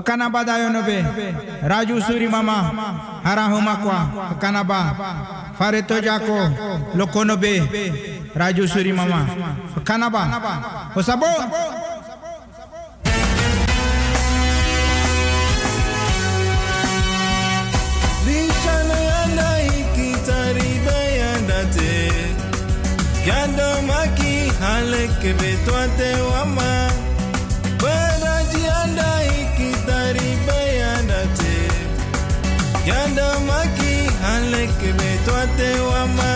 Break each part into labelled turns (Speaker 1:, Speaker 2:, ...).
Speaker 1: Hakanaba dayonobe. Raju suri mama. Harahuma kwa. Hakanaba. Fareto jako. Lokonobe. Raju suri mama. Hakanaba. Osabo.
Speaker 2: Yando maki haleke betwate wama Yando maki haleke betwate wama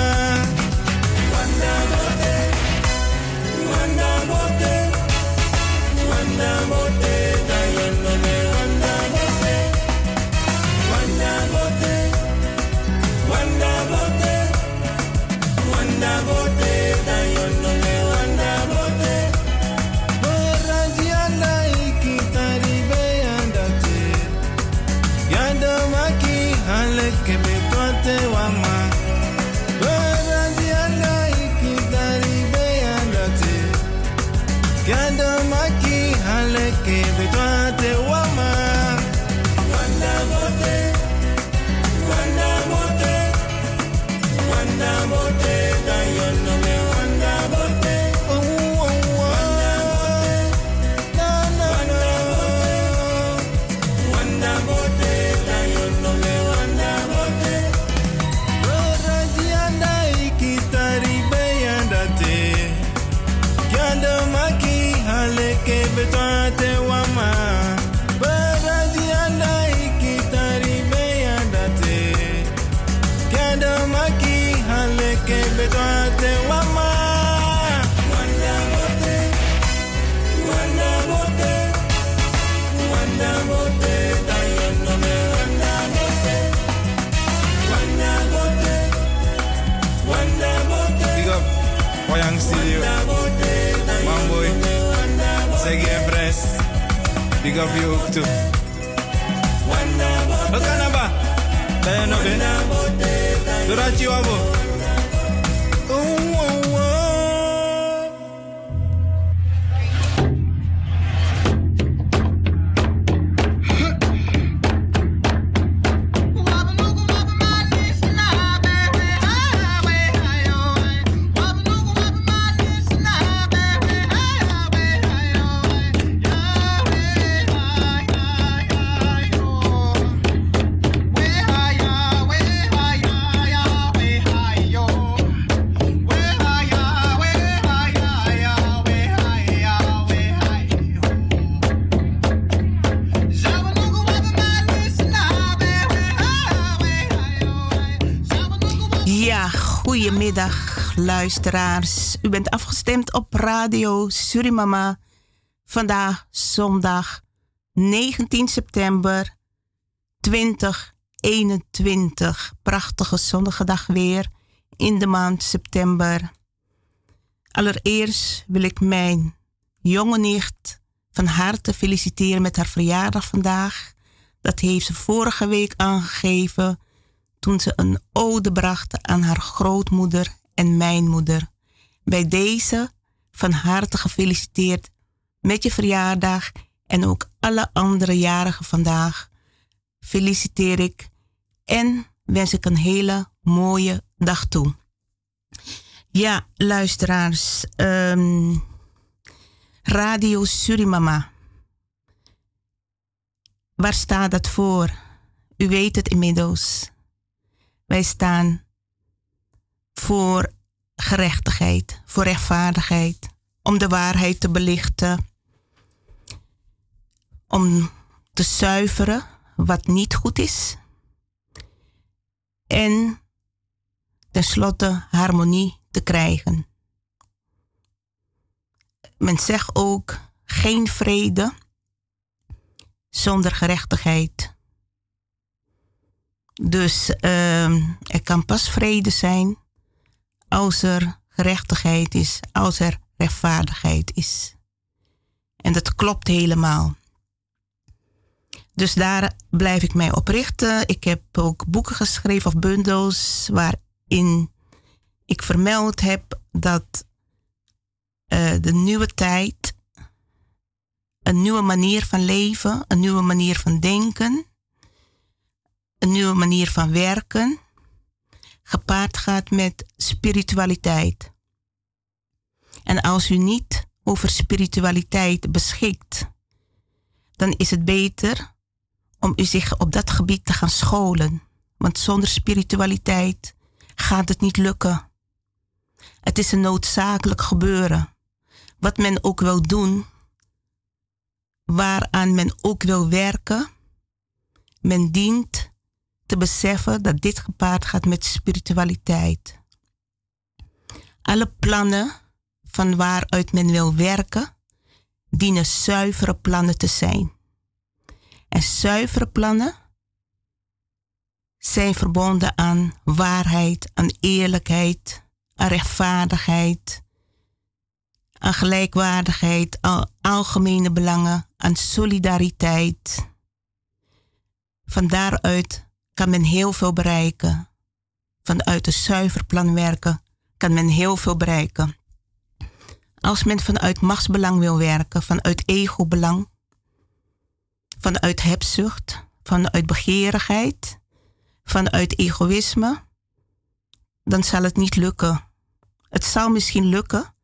Speaker 2: Wanda bote Wanda Wanda Big up you ook toe Bakana ba Dayono be Durachi wabo
Speaker 3: luisteraars. U bent afgestemd op Radio Surimama. Vandaag zondag 19 september 2021. Prachtige zonnige dag weer in de maand september. Allereerst wil ik mijn jonge nicht van harte feliciteren met haar verjaardag vandaag. Dat heeft ze vorige week aangegeven toen ze een ode bracht aan haar grootmoeder en mijn moeder. Bij deze van harte gefeliciteerd met je verjaardag en ook alle andere jarigen vandaag. Feliciteer ik en wens ik een hele mooie dag toe. Ja, luisteraars, ehm, Radio Surimama. Waar staat dat voor? U weet het inmiddels. Wij staan voor gerechtigheid, voor rechtvaardigheid, om de waarheid te belichten, om te zuiveren wat niet goed is en tenslotte harmonie te krijgen. Men zegt ook geen vrede zonder gerechtigheid. Dus ehm, er kan pas vrede zijn als er gerechtigheid is, als er rechtvaardigheid is. En dat klopt helemaal. Dus daar blijf ik mij op richten. Ik heb ook boeken geschreven of bundels waarin ik vermeld heb dat eh, de nieuwe tijd een nieuwe manier van leven, een nieuwe manier van denken, een nieuwe manier van werken, gepaard gaat met spiritualiteit. En als u niet over spiritualiteit beschikt, dan is het beter om u zich op dat gebied te gaan scholen. Want zonder spiritualiteit gaat het niet lukken. Het is een noodzakelijk gebeuren. Wat men ook wil doen, waaraan men ook wil werken, men dient te beseffen dat dit gepaard gaat met spiritualiteit. Alle plannen van waaruit men wil werken, dienen zuivere plannen te zijn. En zuivere plannen zijn verbonden aan waarheid, aan eerlijkheid, aan rechtvaardigheid, aan gelijkwaardigheid, aan algemene belangen, aan solidariteit. Van daaruit kan men heel veel bereiken. Vanuit de zuiver plan werken kan men heel veel bereiken. Als men vanuit machtsbelang wil werken, vanuit egobelang, vanuit hebzucht, vanuit begeerigheid, vanuit egoïsme, dan zal het niet lukken. Het zal misschien lukken,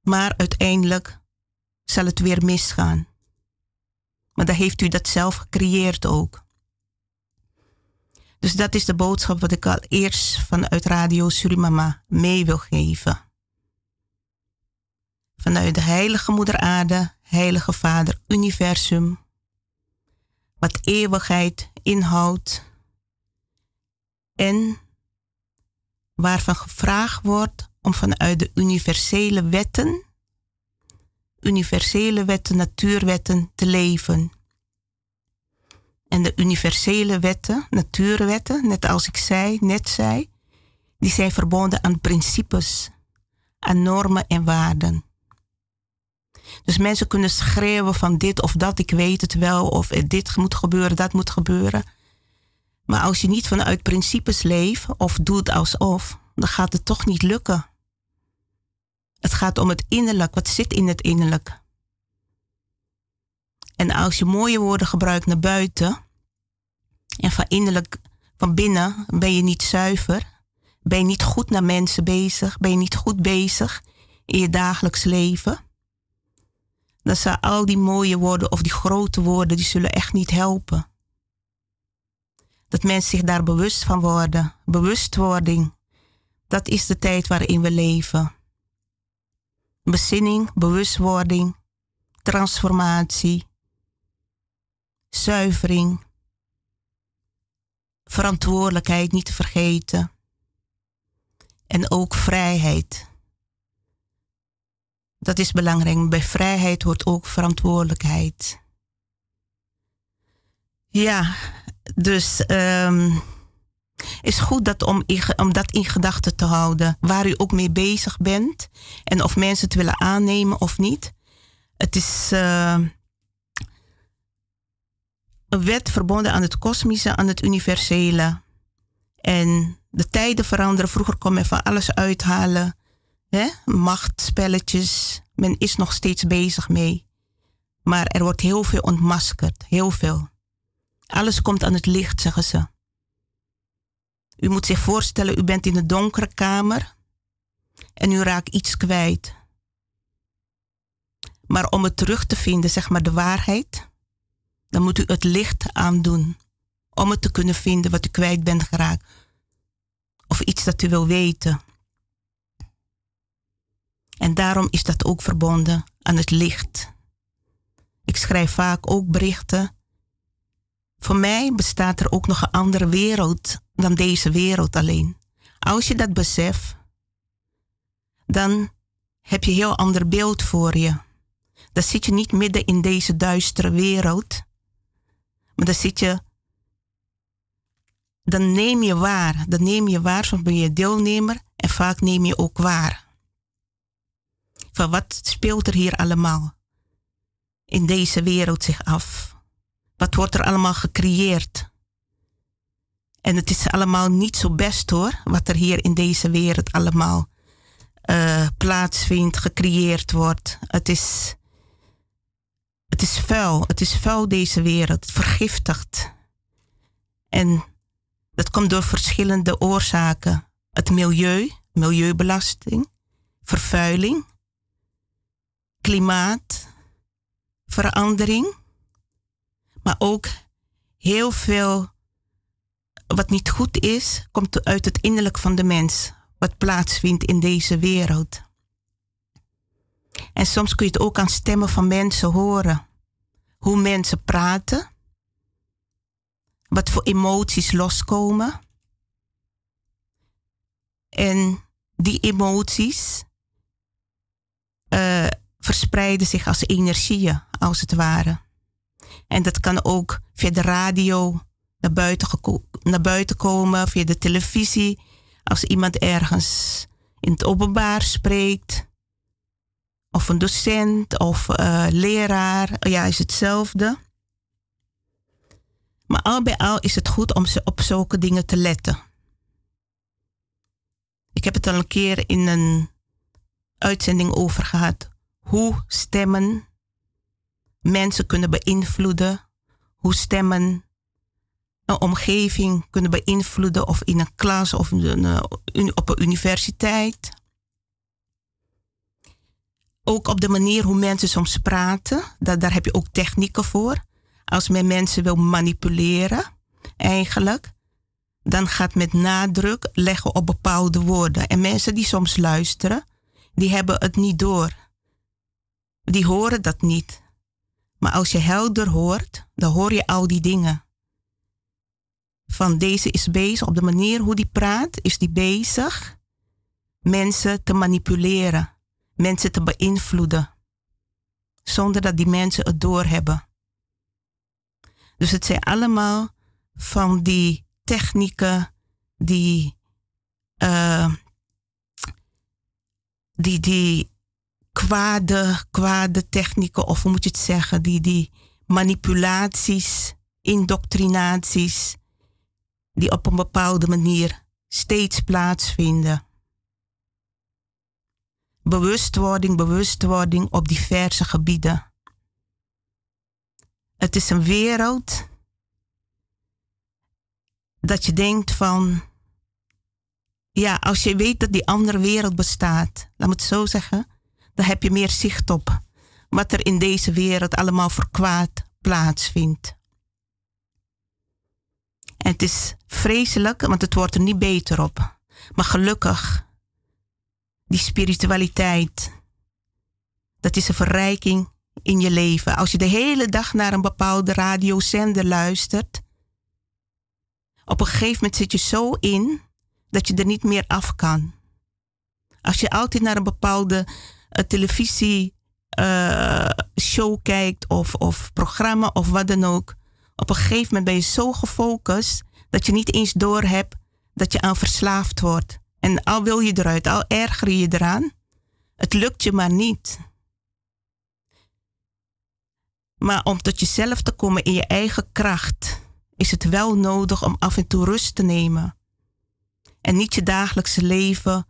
Speaker 3: maar uiteindelijk zal het weer misgaan. Maar dan heeft u dat zelf gecreëerd ook. Dus dat is de boodschap wat ik al eerst vanuit Radio Surimama mee wil geven. Vanuit de Heilige Moeder Aarde, Heilige Vader Universum, wat eeuwigheid inhoudt en waarvan gevraagd wordt om vanuit de universele wetten, universele wetten, natuurwetten te leven. En de universele wetten, natuurwetten, net als ik zei, net zei, die zijn verbonden aan principes, aan normen en waarden. Dus mensen kunnen schreeuwen van dit of dat, ik weet het wel, of dit moet gebeuren, dat moet gebeuren. Maar als je niet vanuit principes leeft of doet alsof, dan gaat het toch niet lukken. Het gaat om het innerlijk, wat zit in het innerlijk. En als je mooie woorden gebruikt naar buiten en van innerlijk, van binnen ben je niet zuiver, ben je niet goed naar mensen bezig, ben je niet goed bezig in je dagelijks leven, dan zijn al die mooie woorden of die grote woorden, die zullen echt niet helpen. Dat mensen zich daar bewust van worden, bewustwording, dat is de tijd waarin we leven. Bezinning, bewustwording, transformatie, zuivering, verantwoordelijkheid niet te vergeten en ook vrijheid. Dat is belangrijk. Bij vrijheid hoort ook verantwoordelijkheid. Ja, dus um, is goed dat om, om dat in gedachten te houden, waar u ook mee bezig bent en of mensen het willen aannemen of niet. Het is uh, een wet verbonden aan het kosmische, aan het universele. En de tijden veranderen. Vroeger kon men van alles uithalen. Hè? Machtspelletjes. Men is nog steeds bezig mee. Maar er wordt heel veel ontmaskerd. Heel veel. Alles komt aan het licht, zeggen ze. U moet zich voorstellen, u bent in een donkere kamer en u raakt iets kwijt. Maar om het terug te vinden, zeg maar de waarheid, dan moet u het licht aandoen. Om het te kunnen vinden wat u kwijt bent geraakt. Of iets dat u wil weten. En daarom is dat ook verbonden aan het licht. Ik schrijf vaak ook berichten. Voor mij bestaat er ook nog een andere wereld dan deze wereld alleen. Als je dat beseft, dan heb je een heel ander beeld voor je. Dan zit je niet midden in deze duistere wereld, maar dan zit je, dan neem je waar. Dan neem je waar, soms ben je deelnemer en vaak neem je ook waar. Van wat speelt er hier allemaal in deze wereld zich af? Wat wordt er allemaal gecreëerd? En het is allemaal niet zo best hoor, wat er hier in deze wereld allemaal uh, plaatsvindt, gecreëerd wordt. Het is het is vuil. Het is vuil deze wereld. Het vergiftigt. En dat komt door verschillende oorzaken. Het milieu, milieubelasting, vervuiling, klimaat, verandering, maar ook heel veel wat niet goed is, komt uit het innerlijk van de mens, wat plaatsvindt in deze wereld. En soms kun je het ook aan stemmen van mensen horen. Hoe mensen praten. Wat voor emoties loskomen. En die emoties uh, verspreiden zich als energieën, als het ware. En dat kan ook via de radio naar buiten, naar buiten komen, via de televisie. Als iemand ergens in het openbaar spreekt. Of een docent of uh, leraar. Ja, is hetzelfde. Maar al bij al is het goed om op zulke dingen te letten. Ik heb het al een keer in een uitzending over gehad. Hoe stemmen mensen kunnen beïnvloeden. Hoe stemmen een omgeving kunnen beïnvloeden. Of in een klas of een, op een universiteit. Ook op de manier hoe mensen soms praten. Daar, heb je ook technieken voor. Als men mensen wil manipuleren, eigenlijk dan gaat met nadruk leggen op bepaalde woorden. En mensen die soms luisteren, die hebben het niet door. Die horen dat niet. Maar als je helder hoort, dan hoor je al die dingen. Van deze is bezig, op de manier hoe die praat, is die bezig mensen te manipuleren, mensen te beïnvloeden, zonder dat die mensen het doorhebben. Dus het zijn allemaal van die technieken die, uh, die, die kwade, kwade technieken, of hoe moet je het zeggen, die, die manipulaties, indoctrinaties, die op een bepaalde manier steeds plaatsvinden. Bewustwording, bewustwording op diverse gebieden. Het is een wereld dat je denkt van, ja, als je weet dat die andere wereld bestaat, laat me het zo zeggen, dan heb je meer zicht op wat er in deze wereld allemaal voor kwaad plaatsvindt. En het is vreselijk, want het wordt er niet beter op. Maar gelukkig, die spiritualiteit, dat is een verrijking in je leven. Als je de hele dag naar een bepaalde radiozender luistert, op een gegeven moment zit je zo in dat je er niet meer af kan. Als je altijd naar een bepaalde uh, televisie uh, show kijkt of, of programma of wat dan ook. Op een gegeven moment ben je zo gefocust dat je niet eens doorhebt dat je aan verslaafd wordt. En al wil je eruit, al erger je eraan, het lukt je maar niet. Maar om tot jezelf te komen in je eigen kracht, is het wel nodig om af en toe rust te nemen. En niet je dagelijkse leven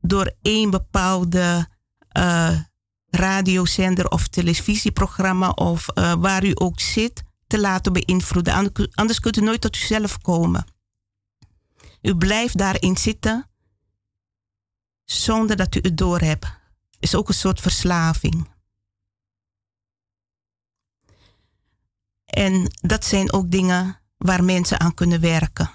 Speaker 3: door één bepaalde uh, radiozender of televisieprogramma of uh, waar u ook zit te laten beïnvloeden. Anders kunt u nooit tot uzelf komen. U blijft daarin zitten zonder dat u het doorhebt. Is ook een soort verslaving. En dat zijn ook dingen waar mensen aan kunnen werken.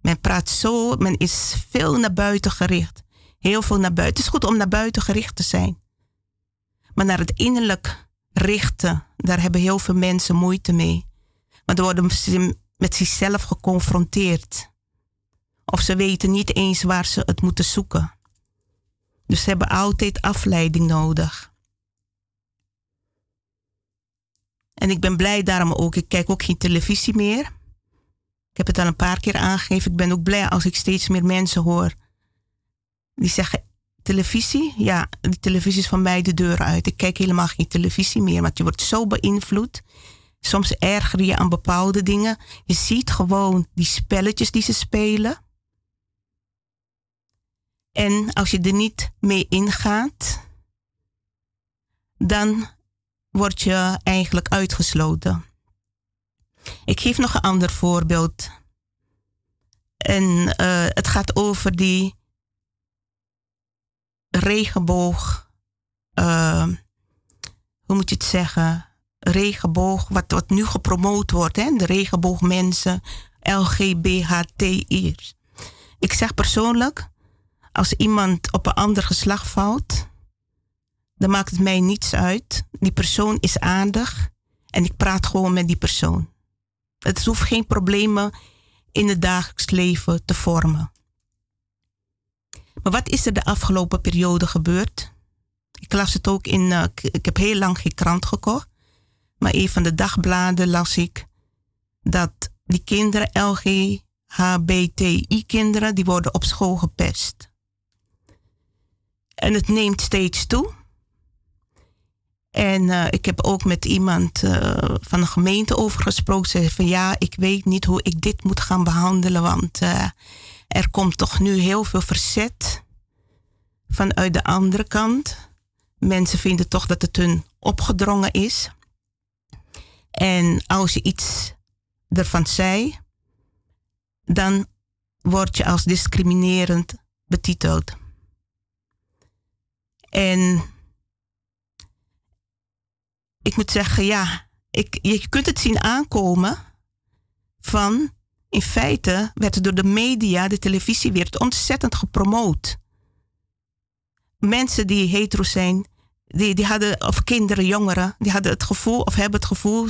Speaker 3: Men praat zo, men is veel naar buiten gericht. Heel veel naar buiten. Het is goed om naar buiten gericht te zijn. Maar naar het innerlijk richten, daar hebben heel veel mensen moeite mee. Want dan worden ze met zichzelf geconfronteerd. Of ze weten niet eens waar ze het moeten zoeken. Dus ze hebben altijd afleiding nodig. En ik ben blij daarom ook. Ik kijk ook geen televisie meer. Ik heb het al een paar keer aangegeven. Ik ben ook blij als ik steeds meer mensen hoor die zeggen: televisie? Ja, die televisie is van mij de deur uit. Ik kijk helemaal geen televisie meer, want je wordt zo beïnvloed. Soms erger je aan bepaalde dingen. Je ziet gewoon die spelletjes die ze spelen. En als je er niet mee ingaat, dan word je eigenlijk uitgesloten. Ik geef nog een ander voorbeeld. En uh, het gaat over die regenboog. Uh, hoe moet je het zeggen? Regenboog, wat, wat nu gepromoot wordt, hè? de regenboogmensen, LGBTI'ers. Ik zeg persoonlijk, als iemand op een ander geslacht valt, dan maakt het mij niets uit. Die persoon is aardig en ik praat gewoon met die persoon. Het hoeft geen problemen in het dagelijks leven te vormen. Maar wat is er de afgelopen periode gebeurd? Ik las het ook in. Uh, ik heb heel lang geen krant gekocht. Maar een van de dagbladen las ik dat die kinderen, LGHBTI-kinderen, die worden op school gepest. En het neemt steeds toe. En uh, ik heb ook met iemand uh, van de gemeente over gesproken. Ze zei van ja, ik weet niet hoe ik dit moet gaan behandelen, want uh, er komt toch nu heel veel verzet vanuit de andere kant. Mensen vinden toch dat het hun opgedrongen is. En als je iets ervan zei, dan word je als discriminerend betiteld. En ik moet zeggen, ja, ik, je kunt het zien aankomen van, in feite werd door de media, de televisiewereld ontzettend gepromoot. Mensen die hetero zijn, die, die hadden, of kinderen, jongeren, die hadden het gevoel of hebben het gevoel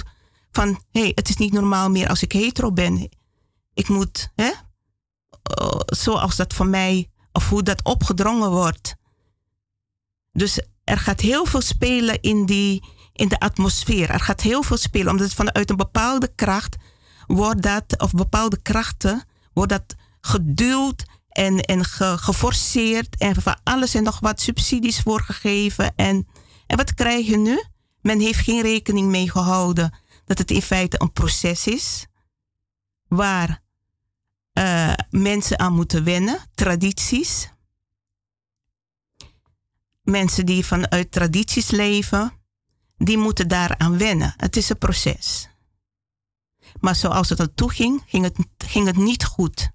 Speaker 3: van, hé, hey, het is niet normaal meer als ik hetero ben. Ik moet, hè, uh, zoals dat van mij, of hoe dat opgedrongen wordt. Dus er gaat heel veel spelen in die, in de atmosfeer. Er gaat heel veel spelen, omdat vanuit een bepaalde kracht wordt dat, of bepaalde krachten, wordt dat geduwd en, en geforceerd en van alles en nog wat subsidies voor gegeven. En, en wat krijg je nu? Men heeft geen rekening mee gehouden dat het in feite een proces is waar uh, mensen aan moeten wennen, tradities. Mensen die vanuit tradities leven, die moeten daaraan wennen. Het is een proces. Maar zoals het toe ging, ging het, ging het niet goed.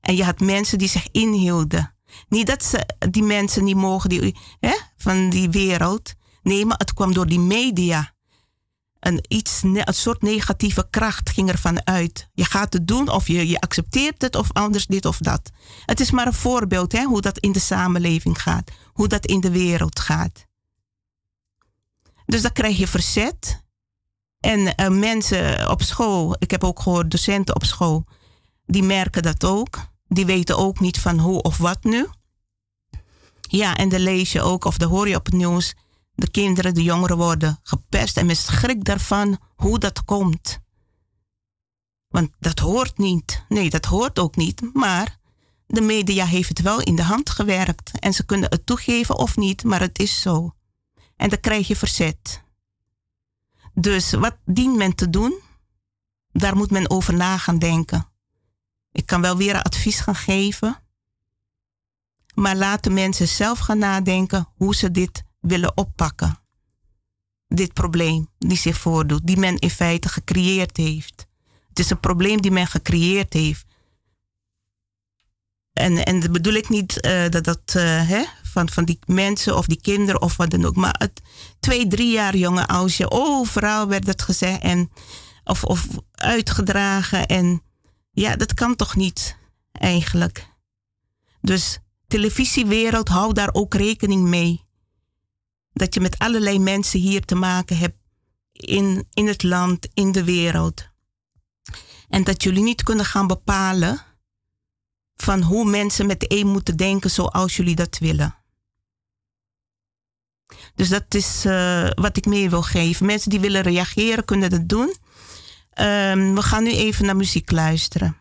Speaker 3: En je had mensen die zich inhielden. Niet dat ze die mensen niet mogen die, hè, van die wereld. Nee, maar het kwam door die media. Een, iets, een soort negatieve kracht ging ervan uit. Je gaat het doen of je, je accepteert het of anders dit of dat. Het is maar een voorbeeld hè, hoe dat in de samenleving gaat. Hoe dat in de wereld gaat. Dus dan krijg je verzet. En uh, mensen op school, ik heb ook gehoord docenten op school, die merken dat ook. Die weten ook niet van hoe of wat nu. Ja, en dan lees je ook of dan hoor je op het nieuws, de kinderen, de jongeren worden gepest en men schrikt daarvan hoe dat komt. Want dat hoort niet. Nee, dat hoort ook niet. Maar de media heeft het wel in de hand gewerkt. En ze kunnen het toegeven of niet, maar het is zo. En dan krijg je verzet. Dus wat dient men te doen? Daar moet men over na gaan denken. Ik kan wel weer advies gaan geven. Maar laat de mensen zelf gaan nadenken hoe ze dit willen oppakken. Dit probleem die zich voordoet, die men in feite gecreëerd heeft. Het is een probleem die men gecreëerd heeft. En, en dat bedoel ik niet uh, dat dat uh, hè, van, van die mensen of die kinderen of wat dan ook. Maar het twee, drie jaar jonge oudje, overal werd het gezegd en, of, of uitgedragen. En ja, dat kan toch niet eigenlijk. Dus televisiewereld, hou daar ook rekening mee. Dat je met allerlei mensen hier te maken hebt in, in het land, in de wereld. En dat jullie niet kunnen gaan bepalen van hoe mensen met de moeten denken zoals jullie dat willen. Dus dat is uh, wat ik mee wil geven. Mensen die willen reageren kunnen dat doen. Um, we gaan nu even naar muziek luisteren.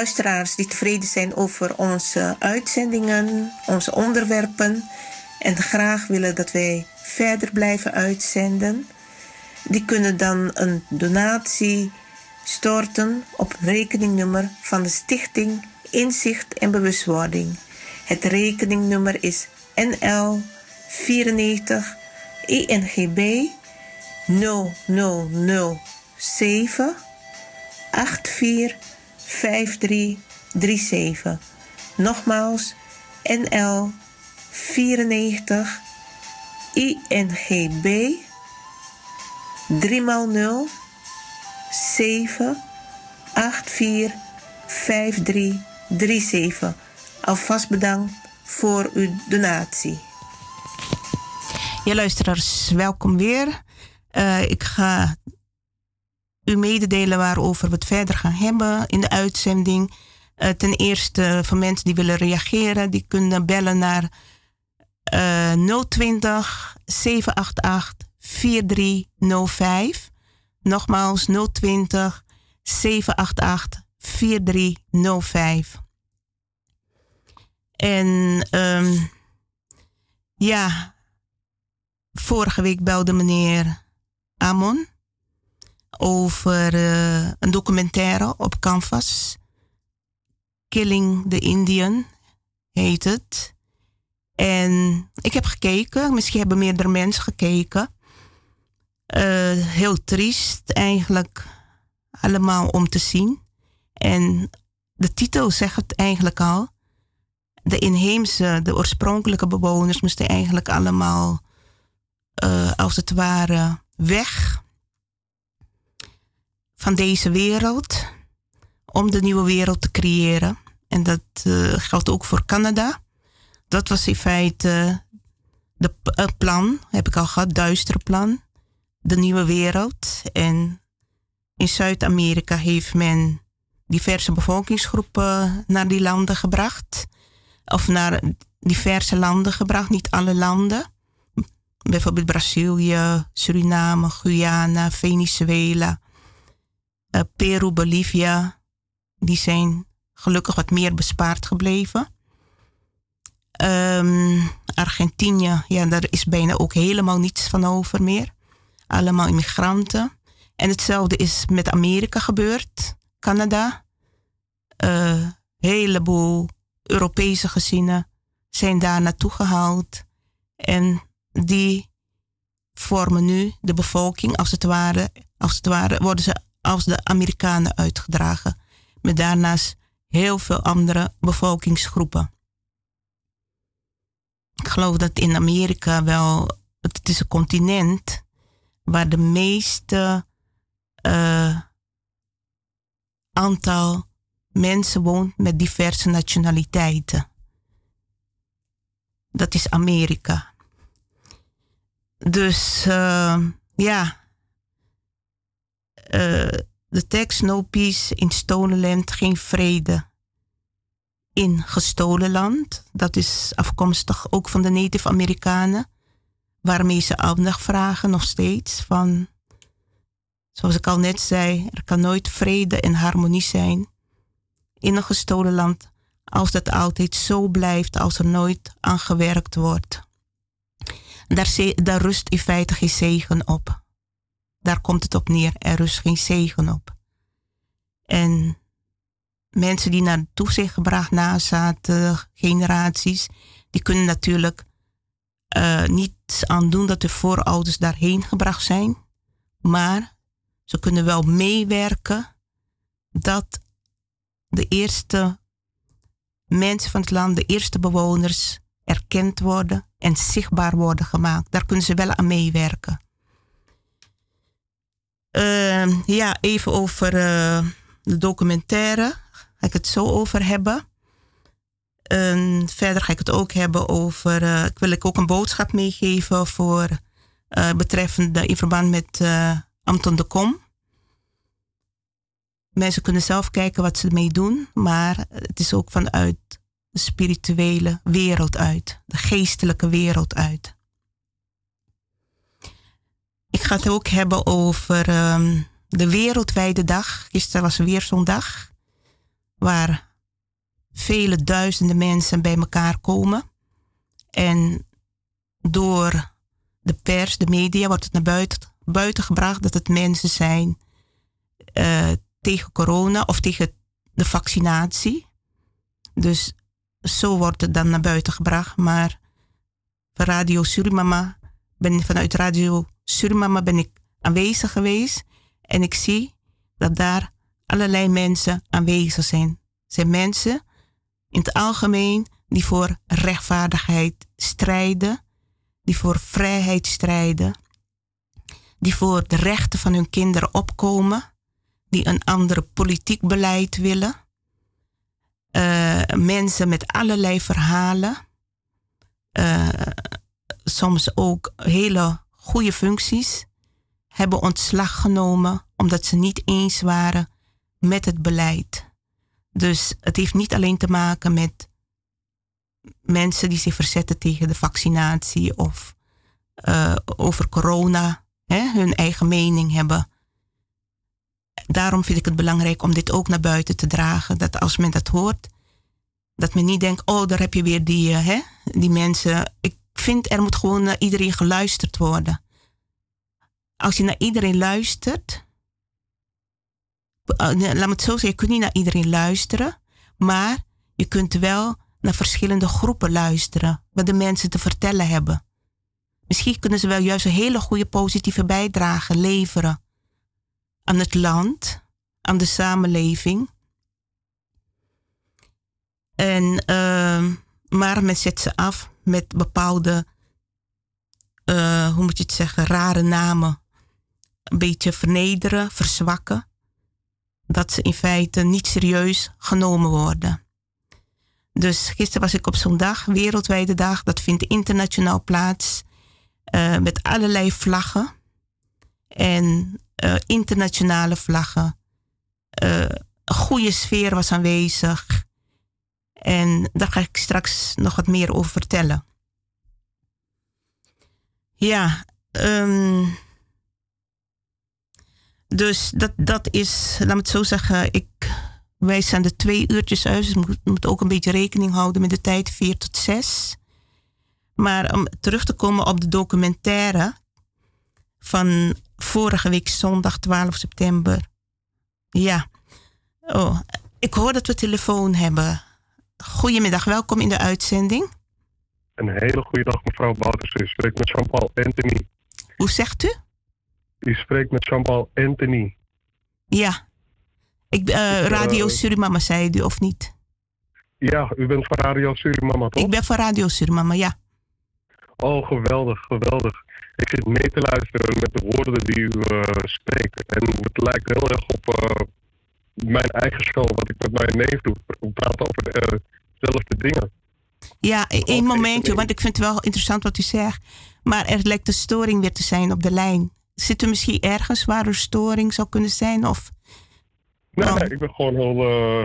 Speaker 3: Luisteraars die tevreden zijn over onze uitzendingen, onze onderwerpen en graag willen dat wij verder blijven uitzenden, die kunnen dan een donatie storten op rekeningnummer van de Stichting Inzicht en Bewustwording. Het rekeningnummer is NL 94 INGB 0007 845337. Nogmaals NL 94 INGB 3 0 7 84 5337. Alvast bedankt voor uw donatie. Ja, luisteraars, welkom weer. Uh, ik ga u mededelen waarover we het verder gaan hebben in de uitzending. Uh, ten eerste voor mensen die willen reageren, die kunnen bellen naar uh, 020 788 4305. Nogmaals 020 788 4305. En um, ja, vorige week belde meneer Amon over uh, een documentaire op Canvas. Killing the Indian heet het. En ik heb gekeken, misschien hebben meerdere mensen gekeken. Uh, heel triest eigenlijk, allemaal om te zien. En de titel zegt het eigenlijk al. De inheemse, de oorspronkelijke bewoners moesten eigenlijk allemaal, uh, als het ware, weg deze wereld om de nieuwe wereld te creëren. En dat uh, geldt ook voor Canada. Dat was in feite uh, plan, heb ik al gehad, duistere plan. De nieuwe wereld. En in Zuid-Amerika heeft men diverse bevolkingsgroepen naar die landen gebracht. Of naar diverse landen gebracht, niet alle landen. Bijvoorbeeld Brazilië, Suriname, Guyana, Venezuela, uh, Peru, Bolivia, die zijn gelukkig wat meer bespaard gebleven. Um, Argentinië, ja, daar is bijna ook helemaal niets van over meer. Allemaal immigranten. En hetzelfde is met Amerika gebeurd, Canada. Uh, heleboel Europese gezinnen zijn daar naartoe gehaald. En die vormen nu de bevolking, als het ware, als het ware worden ze als de Amerikanen uitgedragen, met daarnaast heel veel andere bevolkingsgroepen. Ik geloof dat in Amerika wel, het is een continent waar de meeste uh, aantal mensen woont met diverse nationaliteiten. Dat is Amerika. Dus uh, ja, de tekst No Peace in Stolen Land, geen vrede in gestolen land. Dat is afkomstig ook van de Native Amerikanen, waarmee ze aandacht vragen nog steeds van, zoals ik al net zei, er kan nooit vrede en harmonie zijn in een gestolen land als dat altijd zo blijft, als er nooit aan gewerkt wordt. Daar, daar rust in feite geen zegen op. Daar komt het op neer. Er rust geen zegen op. En mensen die naartoe zijn gebracht, nazaten, generaties, die kunnen natuurlijk uh, niet aan doen dat de voorouders daarheen gebracht zijn. Maar ze kunnen wel meewerken dat de eerste mensen van het land, de eerste bewoners, erkend worden en zichtbaar worden gemaakt. Daar kunnen ze wel aan meewerken. Uh, ja, even over uh, de documentaire. Ga ik het zo over hebben. Verder ga ik het ook hebben over. Uh, ik wil ik ook een boodschap meegeven voor. betreffende in verband met Anton de Kom. Mensen kunnen zelf kijken wat ze ermee doen, maar het is ook vanuit de spirituele wereld uit, de geestelijke wereld uit. Ik ga het ook hebben over um, de wereldwijde dag. Gisteren was weer zo'n dag. waar vele duizenden mensen bij elkaar komen. En door de pers, de media, wordt het naar buiten, buiten gebracht dat het mensen zijn uh, tegen corona of tegen de vaccinatie. Dus zo wordt het dan naar buiten gebracht. Maar van Radio Surimama, ben, vanuit Radio Surimama ben ik aanwezig geweest. En ik zie dat daar allerlei mensen aanwezig zijn. zijn mensen in het algemeen die voor rechtvaardigheid strijden, die voor vrijheid strijden, die voor de rechten van hun kinderen opkomen, die een ander politiek beleid willen. Uh, mensen met allerlei verhalen, uh, soms ook hele goede functies, hebben ontslag genomen omdat ze niet eens waren met het beleid. Dus het heeft niet alleen te maken met mensen die zich verzetten tegen de vaccinatie of uh, over corona hè, hun eigen mening hebben. Daarom vind ik het belangrijk om dit ook naar buiten te dragen. Dat als men dat hoort, dat men niet denkt, oh, daar heb je weer die, uh, hè, die mensen. Ik vind er moet gewoon naar iedereen geluisterd worden. Als je naar iedereen luistert, uh, laat me het zo zeggen, je kunt niet naar iedereen luisteren, maar je kunt wel naar verschillende groepen luisteren, wat de mensen te vertellen hebben. Misschien kunnen ze wel juist een hele goede positieve bijdrage leveren aan het land, aan de samenleving. En, uh, maar men zet ze af met bepaalde, uh, hoe moet je het zeggen, rare namen. Een beetje vernederen, verzwakken. Dat ze in feite niet serieus genomen worden. Dus gisteren was ik op zo'n dag, wereldwijde dag, dat vindt internationaal plaats. Uh, met allerlei vlaggen. En uh, internationale vlaggen. Een goede sfeer was aanwezig. En daar ga ik straks nog wat meer over vertellen. Ja, um, dus dat, dat is, laat me het zo zeggen, ik, wij zijn er twee uurtjes uit, dus we moeten ook een beetje rekening houden met de tijd, vier tot zes. Maar om terug te komen op de documentaire van vorige week zondag 12 september. Ja. Oh, ik hoor dat we telefoon hebben. Goedemiddag, welkom in de uitzending.
Speaker 4: Een hele goede dag, mevrouw Bouters. U spreekt met Jean-Paul Anthony.
Speaker 3: Hoe zegt u?
Speaker 4: U spreekt met Jean-Paul Anthony.
Speaker 3: Ja. Ik, uh, Radio uh, Surimama, zei u, of niet?
Speaker 4: Ja, u bent van Radio Surimama, toch?
Speaker 3: Ik ben van Radio Surimama, ja.
Speaker 4: Oh, geweldig, geweldig. Ik zit mee te luisteren met de woorden die u uh, spreekt. En het lijkt heel erg op mijn eigen show, wat ik met mijn neef doe. We praten over dezelfde dingen.
Speaker 3: Ja, één momentje, want ik vind het wel interessant wat u zegt. Maar er lijkt een storing weer te zijn op de lijn. Zit er misschien ergens waar er storing zou kunnen zijn? Of...
Speaker 4: Nee, nee ik ben gewoon heel,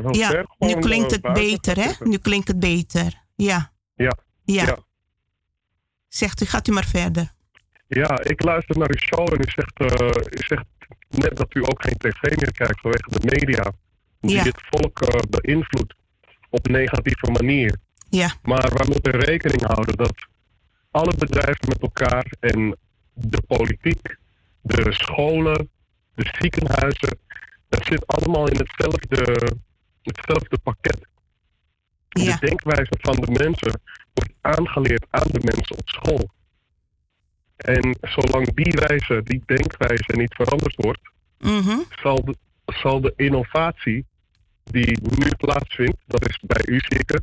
Speaker 4: heel
Speaker 3: ja,
Speaker 4: sterk.
Speaker 3: nu klinkt het beter, hè? Nu klinkt het beter. Ja.
Speaker 4: Ja.
Speaker 3: Ja.
Speaker 4: ja.
Speaker 3: Zegt u, gaat u maar verder.
Speaker 4: Ja, ik luister naar uw show en u zegt, uh, u zegt net dat u ook geen tv meer kijkt vanwege de media. Die
Speaker 3: ja.
Speaker 4: het volk beïnvloedt op een negatieve manier.
Speaker 3: Ja.
Speaker 4: Maar we moeten rekening houden dat alle bedrijven met elkaar en de politiek, de scholen, de ziekenhuizen, dat zit allemaal in hetzelfde, hetzelfde pakket.
Speaker 3: Ja.
Speaker 4: De denkwijze van de mensen wordt aangeleerd aan de mensen op school. En zolang die wijze, die denkwijze niet veranderd wordt,
Speaker 3: mm -hmm.
Speaker 4: zal, de, zal de innovatie die nu plaatsvindt, dat is bij u zeker.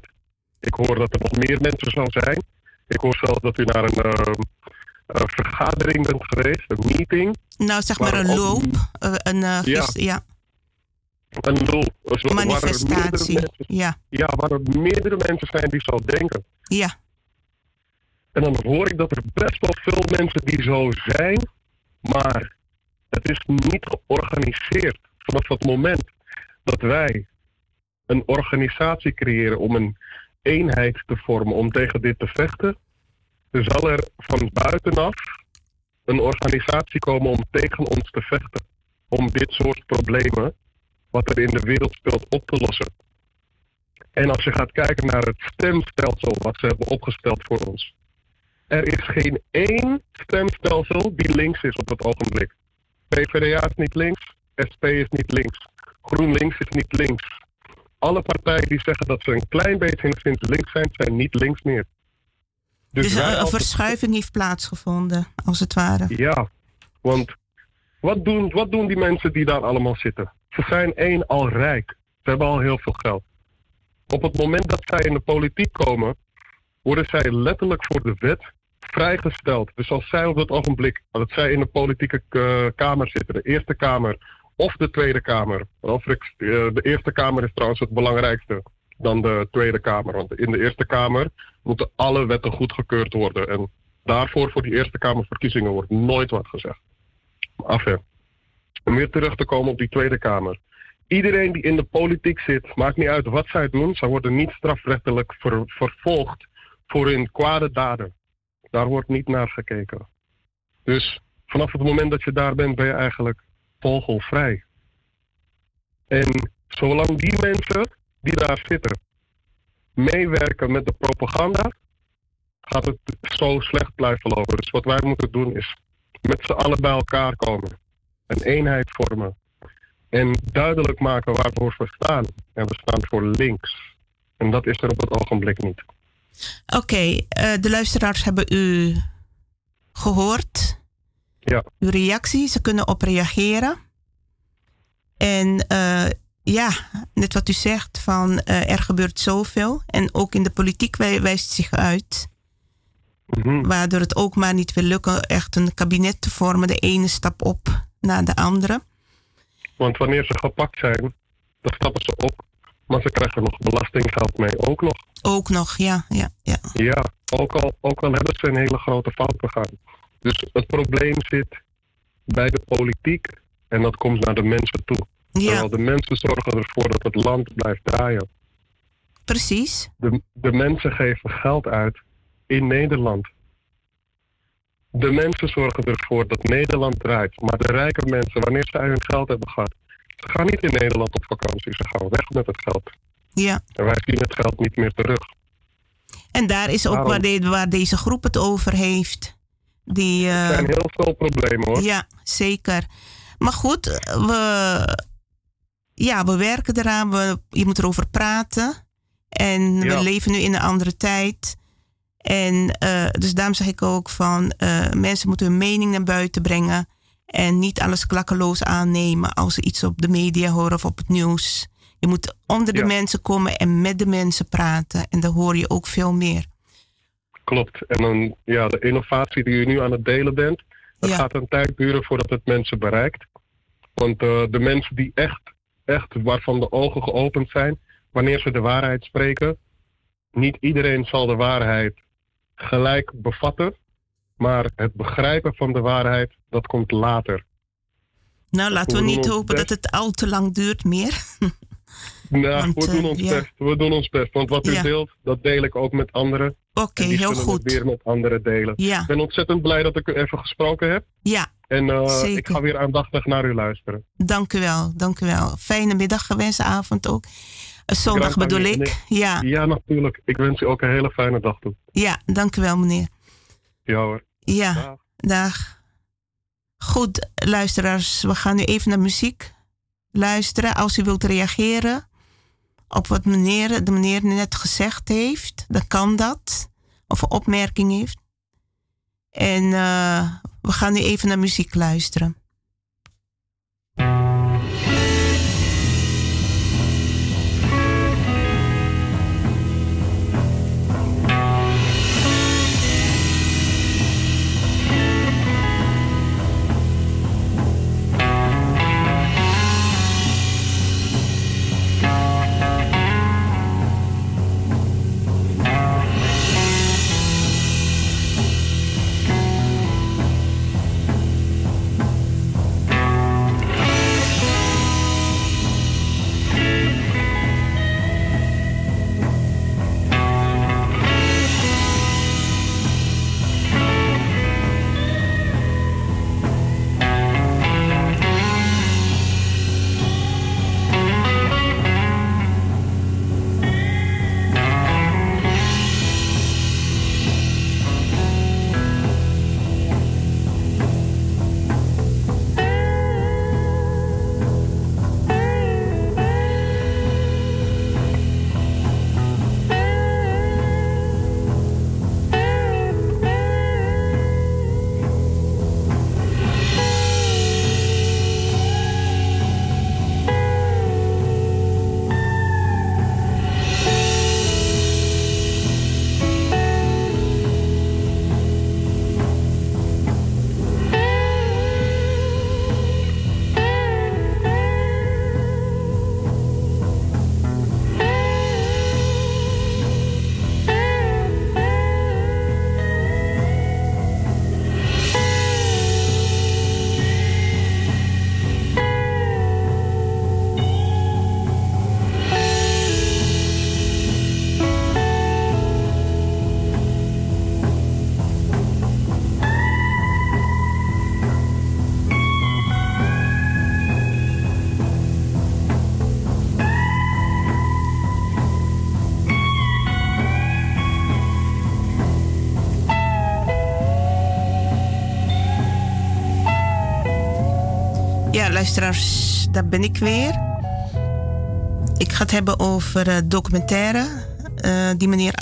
Speaker 4: Ik hoor dat er nog meer mensen zal zijn. Ik hoor zelfs dat u naar een uh, uh, vergadering bent geweest, een meeting.
Speaker 3: Nou, zeg maar een loop. Uh, een,
Speaker 4: ja.
Speaker 3: ja.
Speaker 4: Een loop.
Speaker 3: Zo, Manifestatie.
Speaker 4: Waar mensen,
Speaker 3: ja.
Speaker 4: ja, waar er meerdere mensen zijn die zo denken.
Speaker 3: Ja.
Speaker 4: En dan hoor ik dat er best wel veel mensen die zo zijn, maar het is niet georganiseerd. Vanaf het moment dat wij een organisatie creëren om een eenheid te vormen om tegen dit te vechten, zal er van buitenaf een organisatie komen om tegen ons te vechten. Om dit soort problemen, wat er in de wereld speelt, op te lossen. En als je gaat kijken naar het stemstelsel wat ze hebben opgesteld voor ons. Er is geen één stemstelsel die links is op het ogenblik. PvdA is niet links, SP is niet links, GroenLinks is niet links. Alle partijen die zeggen dat ze een klein beetje enigszins links zijn, zijn niet links meer.
Speaker 3: Dus,
Speaker 4: wij
Speaker 3: een, een verschuiving heeft plaatsgevonden, als het ware.
Speaker 4: Ja, want wat doen, wat doen die mensen die daar allemaal zitten? Ze zijn één al rijk. Ze hebben al heel veel geld. Op het moment dat zij in de politiek komen, worden zij letterlijk voor de wet vrijgesteld. Dus als zij op dat ogenblik, dat zij in de politieke eh, kamer zitten, de Eerste Kamer of de Tweede Kamer. Overigens, eh, de Eerste Kamer is trouwens het belangrijkste dan de Tweede Kamer. Want in de Eerste Kamer moeten alle wetten goedgekeurd worden. En daarvoor, voor die Eerste Kamerverkiezingen, wordt nooit wat gezegd. Af. Om weer terug te komen op die Tweede Kamer. Iedereen die in de politiek zit, maakt niet uit wat zij doen, zij worden niet strafrechtelijk ver- vervolgd voor hun kwade daden. Daar wordt niet naar gekeken. Dus vanaf het moment dat je daar bent, ben je eigenlijk vogelvrij. En zolang die mensen die daar zitten meewerken met de propaganda, gaat het zo slecht blijven lopen. Dus wat wij moeten doen is met z'n allen bij elkaar komen. Een eenheid vormen. En duidelijk maken waar we voor staan. En we staan voor links. En dat is er op het ogenblik niet.
Speaker 3: Oké, eh, de luisteraars hebben u gehoord.
Speaker 4: Ja.
Speaker 3: Uw reactie, ze kunnen op reageren. En eh, ja, net wat u zegt, van eh, er gebeurt zoveel. En ook in de politiek wij- wijst het zich uit.
Speaker 4: Mhm.
Speaker 3: Waardoor het ook maar niet wil lukken echt een kabinet te vormen. De ene stap op na de andere.
Speaker 4: Want wanneer ze gepakt zijn, dan stappen ze op. Maar ze krijgen nog belastinggeld mee ook nog.
Speaker 3: Ook nog, ja, ja, ja.
Speaker 4: Ja, ook al, ook al hebben ze een hele grote fout begaan. Dus het probleem zit bij de politiek en dat komt naar de mensen toe.
Speaker 3: Ja,
Speaker 4: Terwijl de mensen zorgen ervoor dat het land blijft draaien.
Speaker 3: precies.
Speaker 4: De, de mensen geven geld uit in Nederland. De mensen zorgen ervoor dat Nederland draait. Maar de rijke mensen, wanneer zij hun geld hebben gehad, ze gaan niet in Nederland op vakantie. Ze gaan weg met het geld.
Speaker 3: Ja.
Speaker 4: En wij zien het geld niet meer terug.
Speaker 3: En daar is ook
Speaker 4: Daarom-
Speaker 3: waar, de- waar deze groep het over heeft. Die,
Speaker 4: Er
Speaker 3: eh,
Speaker 4: zijn heel veel problemen hoor.
Speaker 3: Ja, zeker. Maar goed, we, ja, we werken eraan. We, je moet erover praten. En we leven nu in een andere tijd. En eh, dus daarom zeg ik ook van eh, mensen moeten hun mening naar buiten brengen. En niet alles klakkeloos aannemen als ze iets op de media horen of op het nieuws. Je moet onder de
Speaker 4: Ja.
Speaker 3: mensen komen en met de mensen praten. En dan hoor je ook veel meer.
Speaker 4: Klopt. En dan, ja, de innovatie die je nu aan het delen bent, dat
Speaker 3: Ja.
Speaker 4: gaat een tijd duren voordat het mensen bereikt. Want eh, de mensen die echt, echt, waarvan de ogen geopend zijn, wanneer ze de waarheid spreken, niet iedereen zal de waarheid gelijk bevatten, maar het begrijpen van de waarheid, dat komt later.
Speaker 3: Nou, laten we niet hopen dat het al te lang duurt meer.
Speaker 4: Nou,
Speaker 3: Want,
Speaker 4: we doen ons
Speaker 3: ja.
Speaker 4: best. We doen ons best. Want wat u
Speaker 3: Ja.
Speaker 4: deelt, dat deel ik ook met anderen.
Speaker 3: Oké,
Speaker 4: en
Speaker 3: heel goed.
Speaker 4: weer met anderen delen.
Speaker 3: Ja,
Speaker 4: Ik ben ontzettend blij dat ik u even gesproken heb.
Speaker 3: ja,
Speaker 4: En eh, ik ga weer aandachtig naar u luisteren.
Speaker 3: dank u wel, dank u wel. Fijne middag gewenst, avond ook. Zondag bedoel
Speaker 4: meneer.
Speaker 3: ik. Ja,
Speaker 4: Ja, natuurlijk. Ik wens u ook een hele fijne dag toe.
Speaker 3: ja, dank u wel, meneer.
Speaker 4: Ja hoor.
Speaker 3: Ja,
Speaker 4: Dag.
Speaker 3: dag. Goed, luisteraars, we gaan nu even naar muziek luisteren. Als u wilt reageren op wat meneer, de meneer net gezegd heeft, dan kan dat. Of een opmerking heeft. En eh, we gaan nu even naar muziek luisteren. Luisteraars, daar ben ik weer. Ik ga het hebben over uh, documentaire uh, die meneer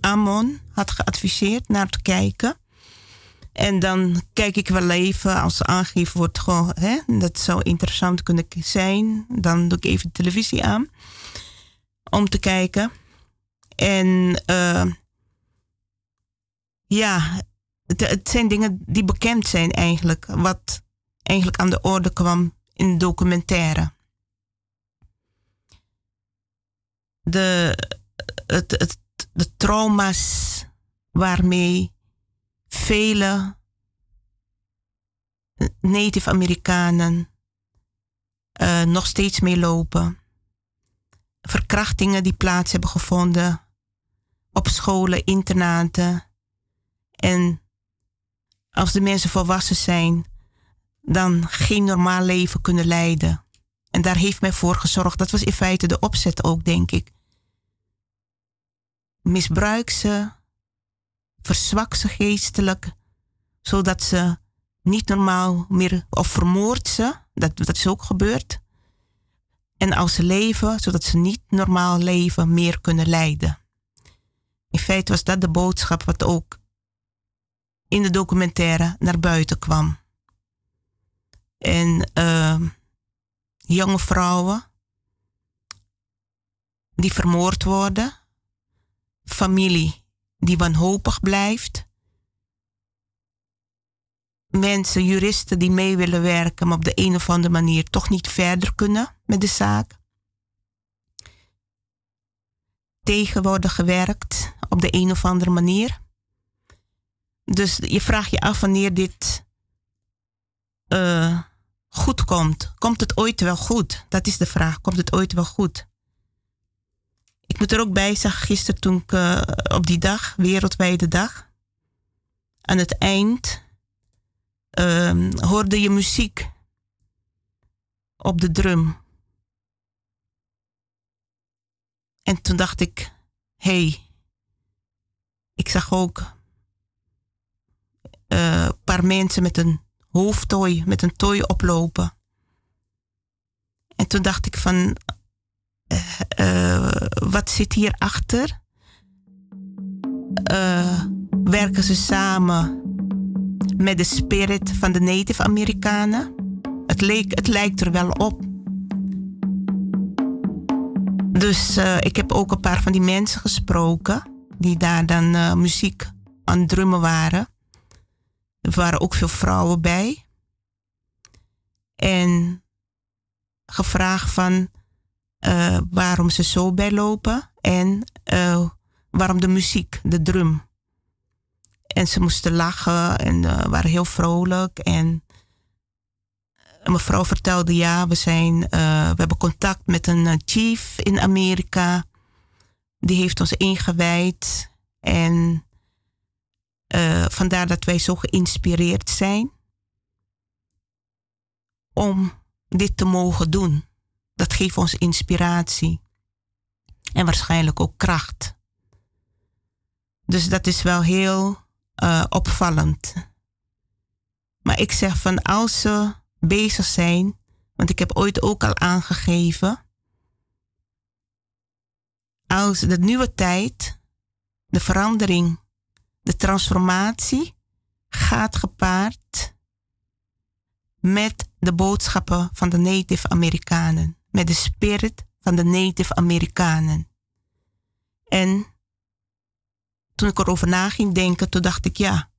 Speaker 3: Amon had geadviseerd naar te kijken. En dan kijk ik wel even, als aangegeven wordt, hè, dat zou interessant kunnen zijn. Dan doe ik even de televisie aan om te kijken. En uh, ja, het, zijn dingen die bekend zijn eigenlijk. Wat eigenlijk aan de orde kwam in documentaire. De, het, het, de trauma's waarmee vele Native Amerikanen uh, nog steeds meelopen. Verkrachtingen die plaats hebben gevonden op scholen, internaten. En als de mensen volwassen zijn, dan geen normaal leven kunnen leiden. En daar heeft mij voor gezorgd. Dat was in feite de opzet ook, denk ik. Misbruik ze, verzwak ze geestelijk, zodat ze niet normaal meer, of vermoord ze, dat, dat is ook gebeurd. En als ze leven, zodat ze niet normaal leven meer kunnen leiden. In feite was dat de boodschap wat ook in de documentaire naar buiten kwam. En uh, jonge vrouwen die vermoord worden, familie die wanhopig blijft, mensen, juristen die mee willen werken, maar op de een of andere manier toch niet verder kunnen met de zaak. Tegen worden gewerkt op de een of andere manier. Dus je vraagt je af wanneer dit uh, goed komt. Komt het ooit wel goed? Dat is de vraag. Komt het ooit wel goed? Ik moet er ook bij zeggen, gisteren toen ik uh, op die dag, wereldwijde dag, aan het eind uh, hoorde je muziek op de drum. En toen dacht ik, hé, hey, ik zag ook een uh, paar mensen met een hoofdtooi, met een tooi oplopen. En toen dacht ik van, uh, uh, wat zit hier achter? Uh, werken ze samen met de spirit van de Native Amerikanen? Het, leek, het lijkt er wel op. Dus ik heb ook een paar van die mensen gesproken die daar dan muziek aan drummen waren. Er waren ook veel vrouwen bij. En gevraagd van uh, waarom ze zo bijlopen en uh, waarom de muziek, de drum. En ze moesten lachen en uh, waren heel vrolijk. En mevrouw vertelde, ja, we, zijn, we hebben contact met een chief in Amerika. Die heeft ons ingewijd. En vandaar dat wij zo geïnspireerd zijn om dit te mogen doen. Dat geeft ons inspiratie. En waarschijnlijk ook kracht. Dus dat is wel heel uh, opvallend. Maar ik zeg van als ze bezig zijn, want ik heb ooit ook al aangegeven, als de nieuwe tijd, de verandering, de transformatie gaat gepaard met de boodschappen van de Native Amerikanen, met de spirit van de Native Amerikanen. En toen ik erover na ging denken, toen dacht ik ja,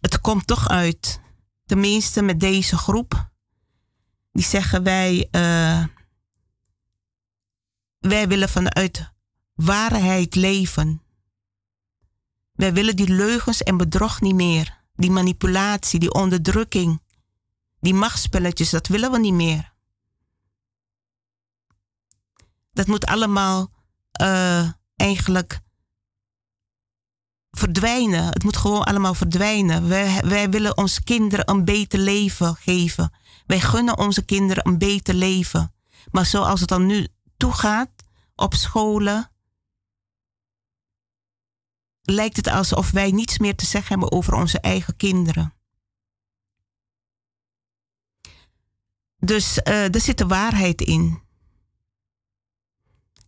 Speaker 3: het komt toch uit. Tenminste met deze groep. Die zeggen wij, uh, wij willen vanuit waarheid leven. Wij willen die leugens en bedrog niet meer. Die manipulatie, die onderdrukking. Die machtspelletjes, dat willen we niet meer. Dat moet allemaal uh, eigenlijk verdwijnen. Het moet gewoon allemaal verdwijnen. Wij, wij willen onze kinderen een beter leven geven. Wij gunnen onze kinderen een beter leven. Maar zoals het dan nu toegaat op scholen, lijkt het alsof wij niets meer te zeggen hebben over onze eigen kinderen. Dus uh, er zit de waarheid in.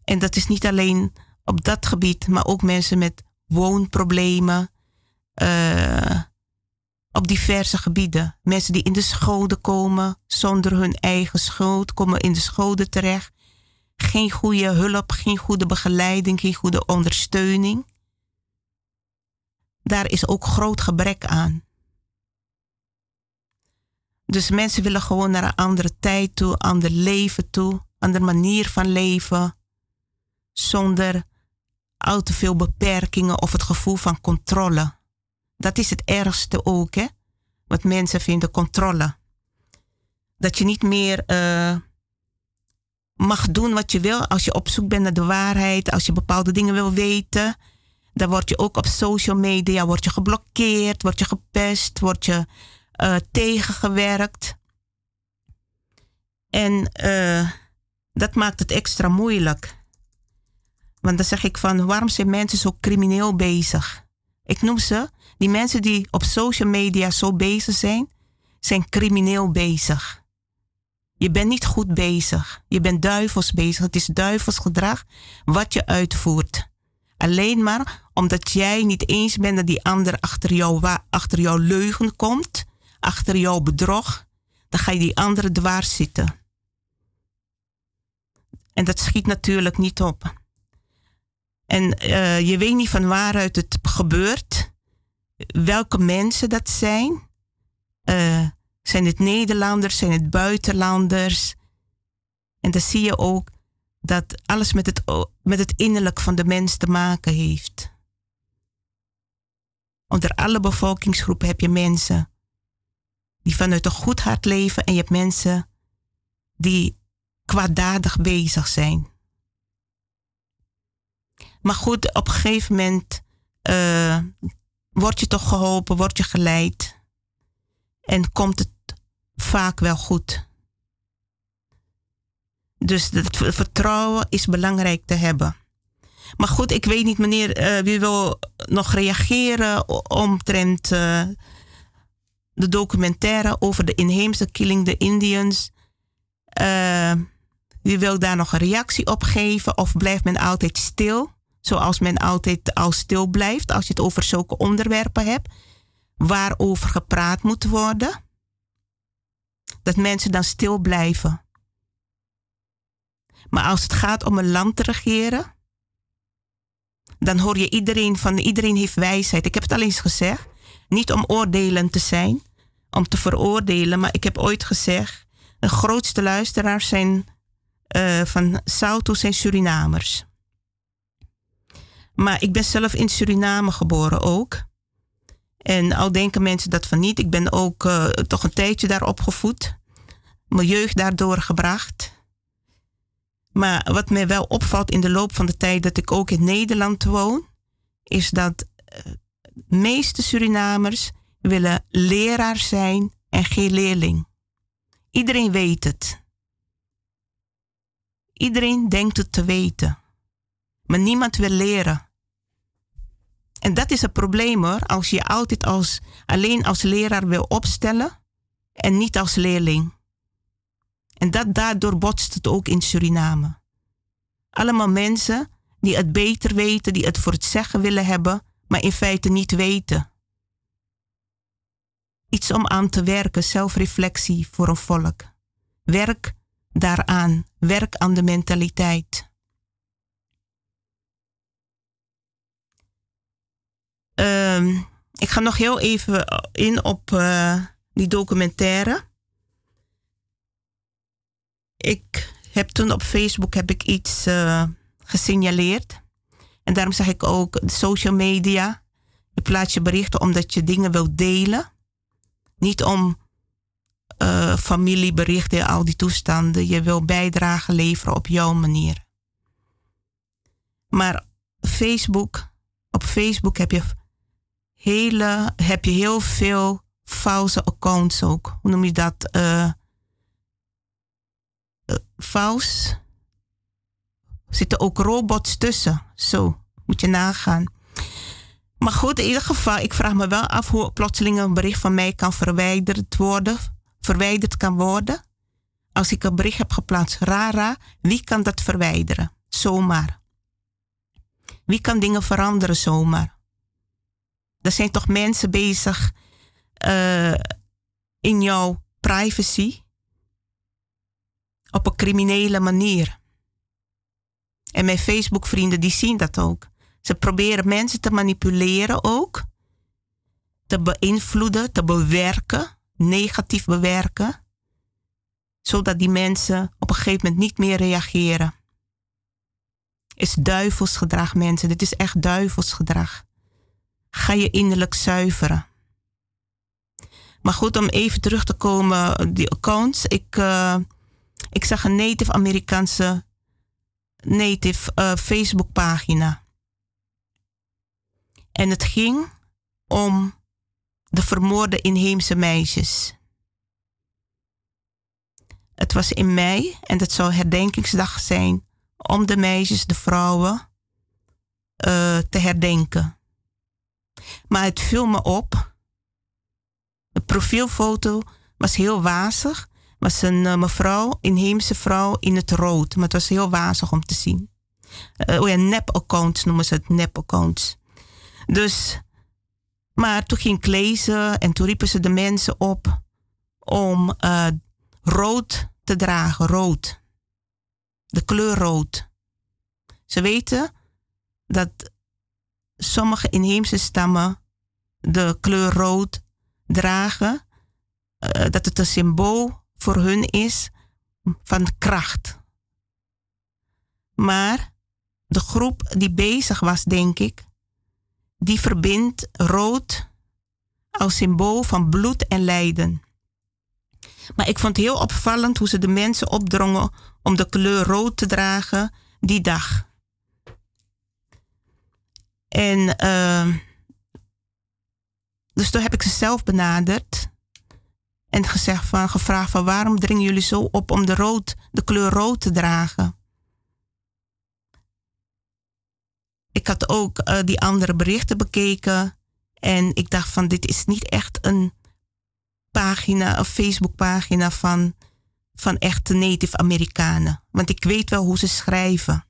Speaker 3: En dat is niet alleen op dat gebied, maar ook mensen met woonproblemen. Uh, op diverse gebieden. Mensen die in de scholen komen zonder hun eigen schuld, komen in de scholen terecht. Geen goede hulp, geen goede begeleiding, geen goede ondersteuning. Daar is ook groot gebrek aan. Dus mensen willen gewoon naar een andere tijd toe, ander leven toe, andere manier van leven, zonder al te veel beperkingen of het gevoel van controle. Dat is het ergste ook, hè? Wat mensen vinden, controle. Dat je niet meer uh, mag doen wat je wil als je op zoek bent naar de waarheid, als je bepaalde dingen wil weten. Dan word je ook op social media word je geblokkeerd, word je gepest, word je uh, tegengewerkt. En uh, dat maakt het extra moeilijk. Want dan zeg ik van, waarom zijn mensen zo crimineel bezig? Ik noem ze, die mensen die op social media zo bezig zijn, zijn crimineel bezig. Je bent niet goed bezig. Je bent duivels bezig. Het is duivelsgedrag wat je uitvoert. Alleen maar omdat jij niet eens bent dat die ander achter jou, achter jouw leugen komt, achter jouw bedrog, dan ga je die andere dwars zitten. En dat schiet natuurlijk niet op. En uh, je weet niet van waaruit het gebeurt, welke mensen dat zijn. Uh, zijn het Nederlanders, zijn het buitenlanders? En dan zie je ook dat alles met het, met het innerlijk van de mens te maken heeft. Onder alle bevolkingsgroepen heb je mensen die vanuit een goed hart leven en je hebt mensen die kwaadaardig bezig zijn. Maar goed, op een gegeven moment uh, word je toch geholpen, word je geleid en komt het vaak wel goed. Dus het vertrouwen is belangrijk te hebben. Maar goed, ik weet niet, meneer, uh, wie wil nog reageren omtrent uh, de documentaire over de inheemse killing the Indians? Uh, wie wil daar nog een reactie op geven of blijft men altijd stil? Zoals men altijd al stil blijft als je het over zulke onderwerpen hebt, waarover gepraat moet worden. Dat mensen dan stil blijven. Maar als het gaat om een land te regeren, dan hoor je iedereen van iedereen heeft wijsheid. Ik heb het al eens gezegd, niet om oordelend te zijn, om te veroordelen, maar ik heb ooit gezegd, de grootste luisteraars zijn uh, van Sauto zijn Surinamers. Maar ik ben zelf in Suriname geboren ook. En al denken mensen dat van niet. Ik ben ook uh, toch een tijdje daar opgevoed. Mijn jeugd daar doorgebracht. Maar wat mij wel opvalt in de loop van de tijd dat ik ook in Nederland woon, is dat de meeste Surinamers willen leraar zijn en geen leerling. Iedereen weet het. Iedereen denkt het te weten. Maar niemand wil leren. En dat is een probleem hoor, als je altijd als, alleen als leraar wil opstellen en niet als leerling. En dat, daardoor botst het ook in Suriname. Allemaal mensen die het beter weten, die het voor het zeggen willen hebben, maar in feite niet weten. Iets om aan te werken, zelfreflectie voor een volk. Werk daaraan, werk aan de mentaliteit. Uh, ik ga nog heel even in op uh, die documentaire. Ik heb toen op Facebook heb ik iets uh, gesignaleerd. En daarom zeg ik ook social media. Je plaats je berichten omdat je dingen wilt delen. Niet om uh, familieberichten, al die toestanden. Je wil bijdrage leveren op jouw manier. Maar Facebook, op Facebook heb je hele, heb je heel veel valse accounts ook. Hoe noem je dat? Uh, Er zitten ook robots tussen. Zo, moet je nagaan. Maar goed, in ieder geval, ik vraag me wel af hoe plotseling een bericht van mij kan verwijderd worden. Verwijderd kan worden. als ik een bericht heb geplaatst, rara, wie kan dat verwijderen? Zomaar. Wie kan dingen veranderen zomaar? Er zijn toch mensen bezig uh, in jouw privacy op een criminele manier. En mijn Facebook-vrienden die zien dat ook. Ze proberen mensen te manipuleren ook, te beïnvloeden, te bewerken, negatief bewerken zodat die mensen op een gegeven moment niet meer reageren. Is duivelsgedrag, mensen. Dit is echt duivelsgedrag. Ga je innerlijk zuiveren. Maar goed, om even terug te komen, die accounts. Ik, uh, ik zag een native Amerikaanse native uh, Facebook pagina. En het ging om de vermoorde inheemse meisjes. Het was in mei en het zou herdenkingsdag zijn om de meisjes, de vrouwen uh, te herdenken. Maar het viel me op. De profielfoto was heel wazig. Was een uh, mevrouw, inheemse vrouw in het rood. Maar het was heel wazig om te zien. Uh, oh ja, nep-accounts noemen ze het, nep-accounts. Dus, maar toen ging ik lezen en toen riepen ze de mensen op om uh, rood te dragen, rood. De kleur rood. Ze weten dat sommige inheemse stammen de kleur rood dragen, dat het een symbool voor hun is van kracht. Maar de groep die bezig was, denk ik, die verbindt rood als symbool van bloed en lijden. Maar ik vond heel opvallend hoe ze de mensen opdrongen om de kleur rood te dragen die dag. En uh, dus toen heb ik ze zelf benaderd en gezegd van, gevraagd van waarom dringen jullie zo op om de, rood, de kleur rood te dragen? Ik had ook uh, die andere berichten bekeken en ik dacht van dit is niet echt een pagina, een Facebookpagina van, van echte Native Amerikanen. Want ik weet wel hoe ze schrijven.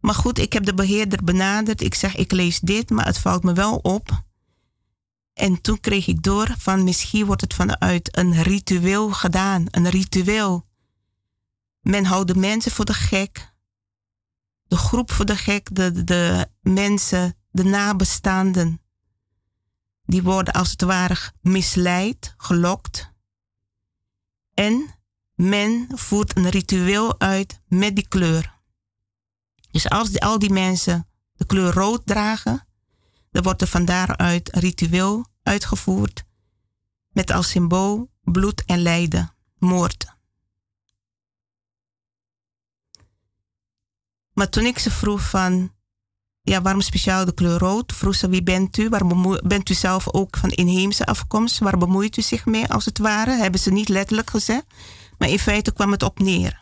Speaker 3: Maar goed, ik heb de beheerder benaderd. Ik zeg, ik lees dit, maar het valt me wel op. En toen kreeg ik door van misschien wordt het vanuit een ritueel gedaan. Een ritueel. Men houdt de mensen voor de gek. De groep voor de gek. De, de, mensen, de nabestaanden die worden als het ware misleid, gelokt. En men voert een ritueel uit met die kleur. Dus als al die mensen de kleur rood dragen, dan wordt er van daaruit ritueel uitgevoerd met als symbool bloed en lijden, moord. Maar toen ik ze vroeg van ja, waarom speciaal de kleur rood? Vroeg ze, wie bent u? Waarom bent u zelf ook van inheemse afkomst? Waar bemoeit u zich mee, als het ware? Hebben ze niet letterlijk gezegd. Maar in feite kwam het op neer.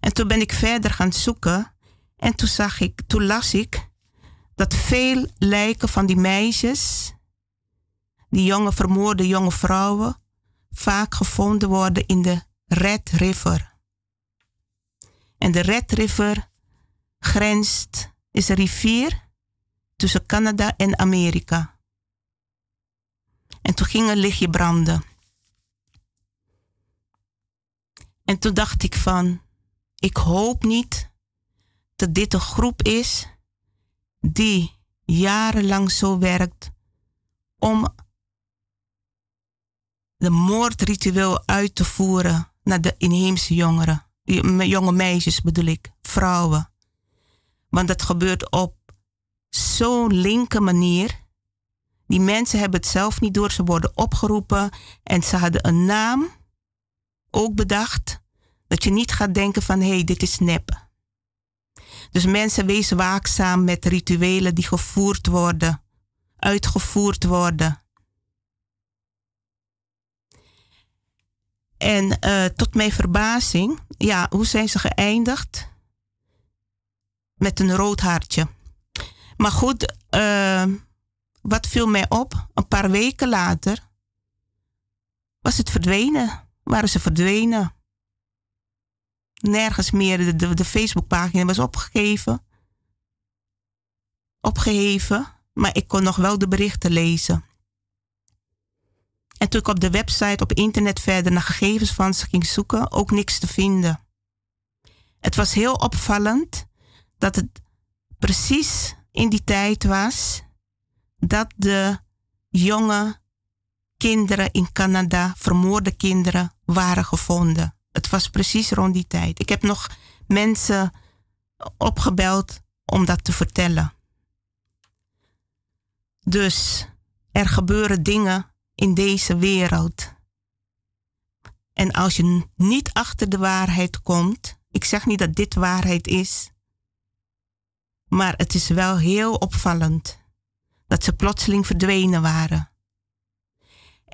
Speaker 3: En toen ben ik verder gaan zoeken. En toen zag ik, toen las ik dat veel lijken van die meisjes, die jonge vermoorde jonge vrouwen, vaak gevonden worden in de Red River. En de Red River grenst, is een rivier tussen Canada en Amerika. En toen ging een lichtje branden. En toen dacht ik van, ik hoop niet dat dit een groep is die jarenlang zo werkt om de moordritueel uit te voeren naar de inheemse jongeren, jonge meisjes bedoel ik, vrouwen. Want dat gebeurt op zo'n linker manier. Die mensen hebben het zelf niet door. Ze worden opgeroepen en ze hadden een naam ook bedacht. Dat je niet gaat denken van hé, hey, dit is nep. Dus mensen wees waakzaam met rituelen die gevoerd worden, uitgevoerd worden. En uh, tot mijn verbazing, ja, hoe zijn ze geëindigd? met een rood hartje. Maar goed, uh, wat viel mij op? Een paar weken later was het verdwenen. Waren ze verdwenen. Nergens meer. De, de, Facebookpagina was opgegeven. Opgeheven. Maar ik kon nog wel de berichten lezen. En toen ik op de website op internet verder naar gegevens van ze ging zoeken, ook niks te vinden. Het was heel opvallend dat het precies in die tijd was dat de jonge kinderen in Canada, vermoorde kinderen, waren gevonden. Het was precies rond die tijd. Ik heb nog mensen opgebeld om dat te vertellen. Dus er gebeuren dingen in deze wereld. En als je niet achter de waarheid komt, ik zeg niet dat dit waarheid is, maar het is wel heel opvallend dat ze plotseling verdwenen waren.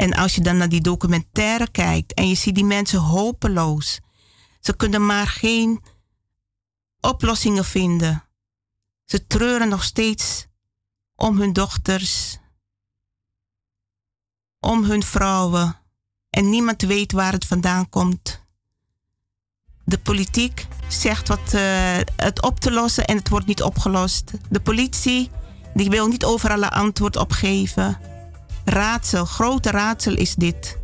Speaker 3: En als je dan naar die documentaire kijkt en je ziet die mensen hopeloos, ze kunnen maar geen oplossingen vinden. Ze treuren nog steeds om hun dochters, om hun vrouwen en niemand weet waar het vandaan komt. De politiek zegt wat uh, het op te lossen en het wordt niet opgelost. De politie die wil niet overal een antwoord op geven. Raadsel, grote raadsel is dit.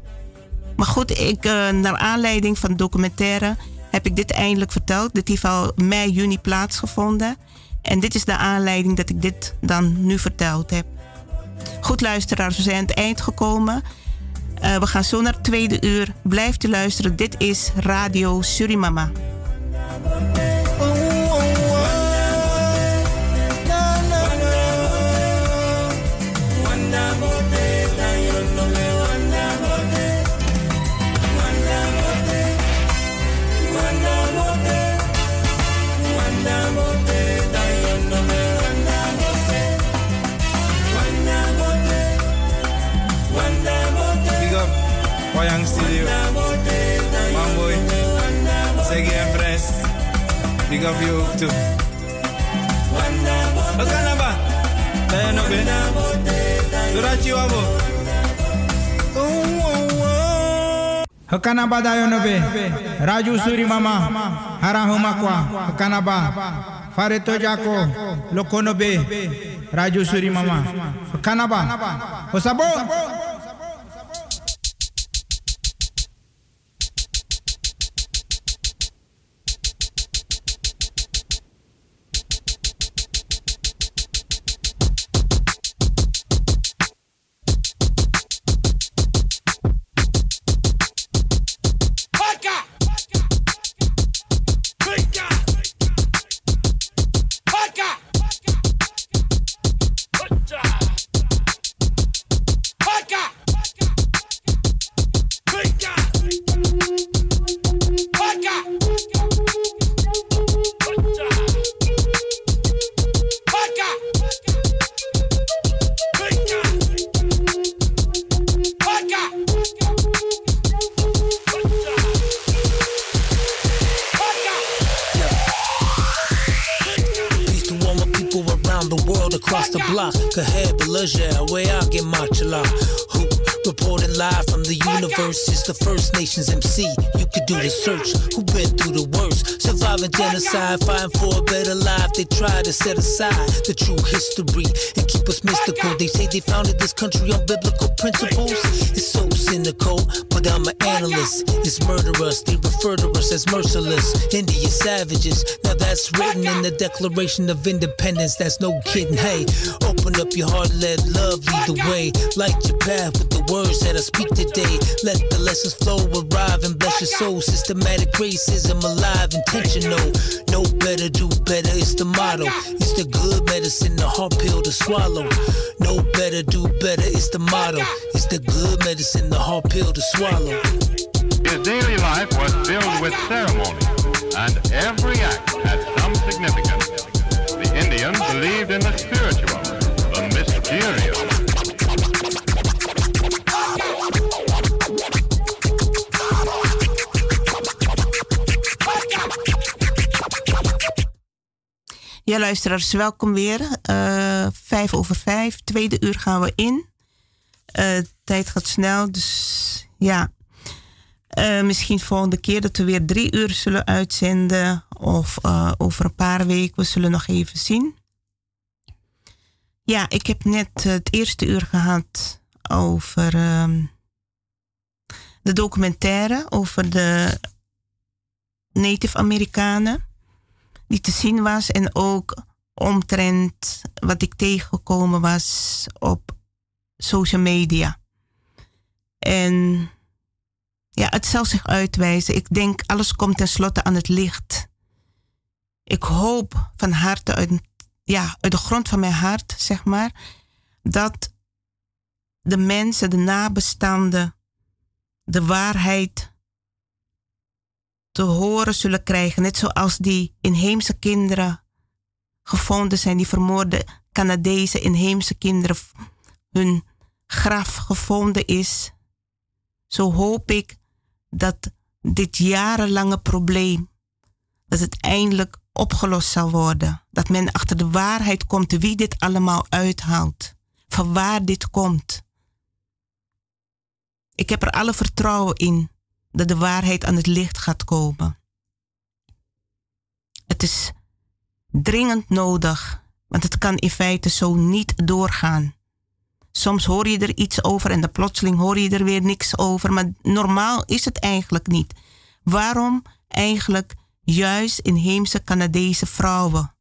Speaker 3: Maar goed, ik, uh, naar aanleiding van documentaire heb ik dit eindelijk verteld. Dit heeft al mei, juni plaatsgevonden. En dit is de aanleiding dat ik dit dan nu verteld heb. Goed luisteraars, we zijn aan het eind gekomen. Uh, we gaan zo naar het tweede uur. Blijft u luisteren. Dit is Radio Surimama.
Speaker 2: Wayang Studio. Mamboy. Segi en Fres. Big up you too. Wat kan dat ba? Ben nog ben? Zodat je wabo.
Speaker 1: Hakanaba dayo nobe. Raju suri mama. Harahuma kwa. Hakanaba. Fareto jako. Loko nobe. Raju suri mama. Hakanaba. Hosabo.
Speaker 5: the to set aside the true history and keep us mystical. They say they founded this country on biblical principles. It's so cynical, but I'm an analyst. It's murderous. They refer to us as merciless. India savages. That's written in the Declaration of Independence. That's no kidding. Hey, open up your heart, let love lead the way. Light your path with the words that I speak today. Let the lessons flow, arrive and bless your soul. Systematic racism alive, intentional. No better, do better, it's the motto. It's the good medicine, the hard pill to swallow. No better, do better, it's the motto. It's the good medicine, the hard pill to swallow.
Speaker 6: His daily life was filled with ceremony, and every act significance. The Indians believed in the spiritual, the mysterious.
Speaker 3: Ja, luisteraars, welkom weer. Uh, vijf over vijf, tweede uur gaan we in. Uh, tijd gaat snel, dus ja. Uh, misschien volgende keer dat we weer drie uur zullen uitzenden. Of uh, over een paar weken. We zullen nog even zien. Ja, ik heb net het eerste uur gehad over uh, de documentaire over de Native Amerikanen. Die te zien was. En ook omtrent wat ik tegengekomen was op social media. En ja, het zal zich uitwijzen. Ik denk, alles komt tenslotte aan het licht. Ik hoop van harte, uit, ja, uit de grond van mijn hart, zeg maar, dat de mensen, de nabestaanden, de waarheid te horen zullen krijgen. Net zoals die inheemse kinderen gevonden zijn, die vermoorde Canadese inheemse kinderen, hun graf gevonden is. Zo hoop ik dat dit jarenlange probleem, dat het eindelijk opgelost zal worden. Dat men achter de waarheid komt wie dit allemaal uithaalt. Van waar dit komt. Ik heb er alle vertrouwen in dat de waarheid aan het licht gaat komen. Het is dringend nodig, want het kan in feite zo niet doorgaan. Soms hoor je er iets over en dan plotseling hoor je er weer niks over. Maar normaal is het eigenlijk niet. Waarom eigenlijk juist inheemse Canadese vrouwen?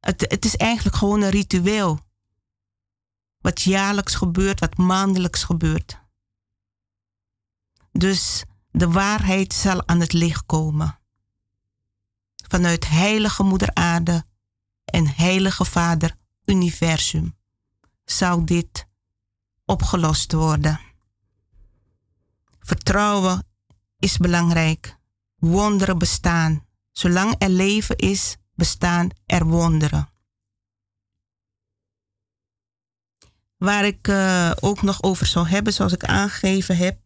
Speaker 3: Het, het is eigenlijk gewoon een ritueel. Wat jaarlijks gebeurt, wat maandelijks gebeurt. Dus de waarheid zal aan het licht komen. Vanuit Heilige Moeder Aarde en Heilige Vader Universum zou dit opgelost worden. Vertrouwen is belangrijk. Wonderen bestaan. Zolang er leven is, bestaan er wonderen. Waar ik uh, ook nog over zou hebben, zoals ik aangegeven heb,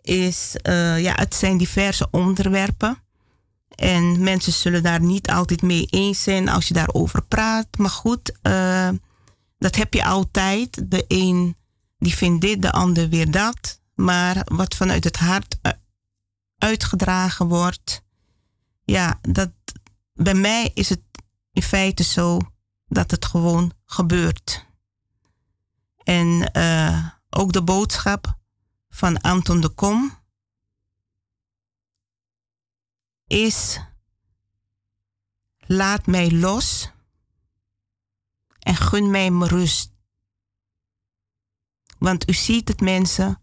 Speaker 3: is, uh, ja, het zijn diverse onderwerpen. En mensen zullen daar niet altijd mee eens zijn als je daarover praat. Maar goed, uh, dat heb je altijd. De een die vindt dit, de ander weer dat. Maar wat vanuit het hart uitgedragen wordt, ja, dat, bij mij is het in feite zo dat het gewoon gebeurt. En uh, ook de boodschap van Anton de Kom is: laat mij los en gun mij rust. Want u ziet het mensen,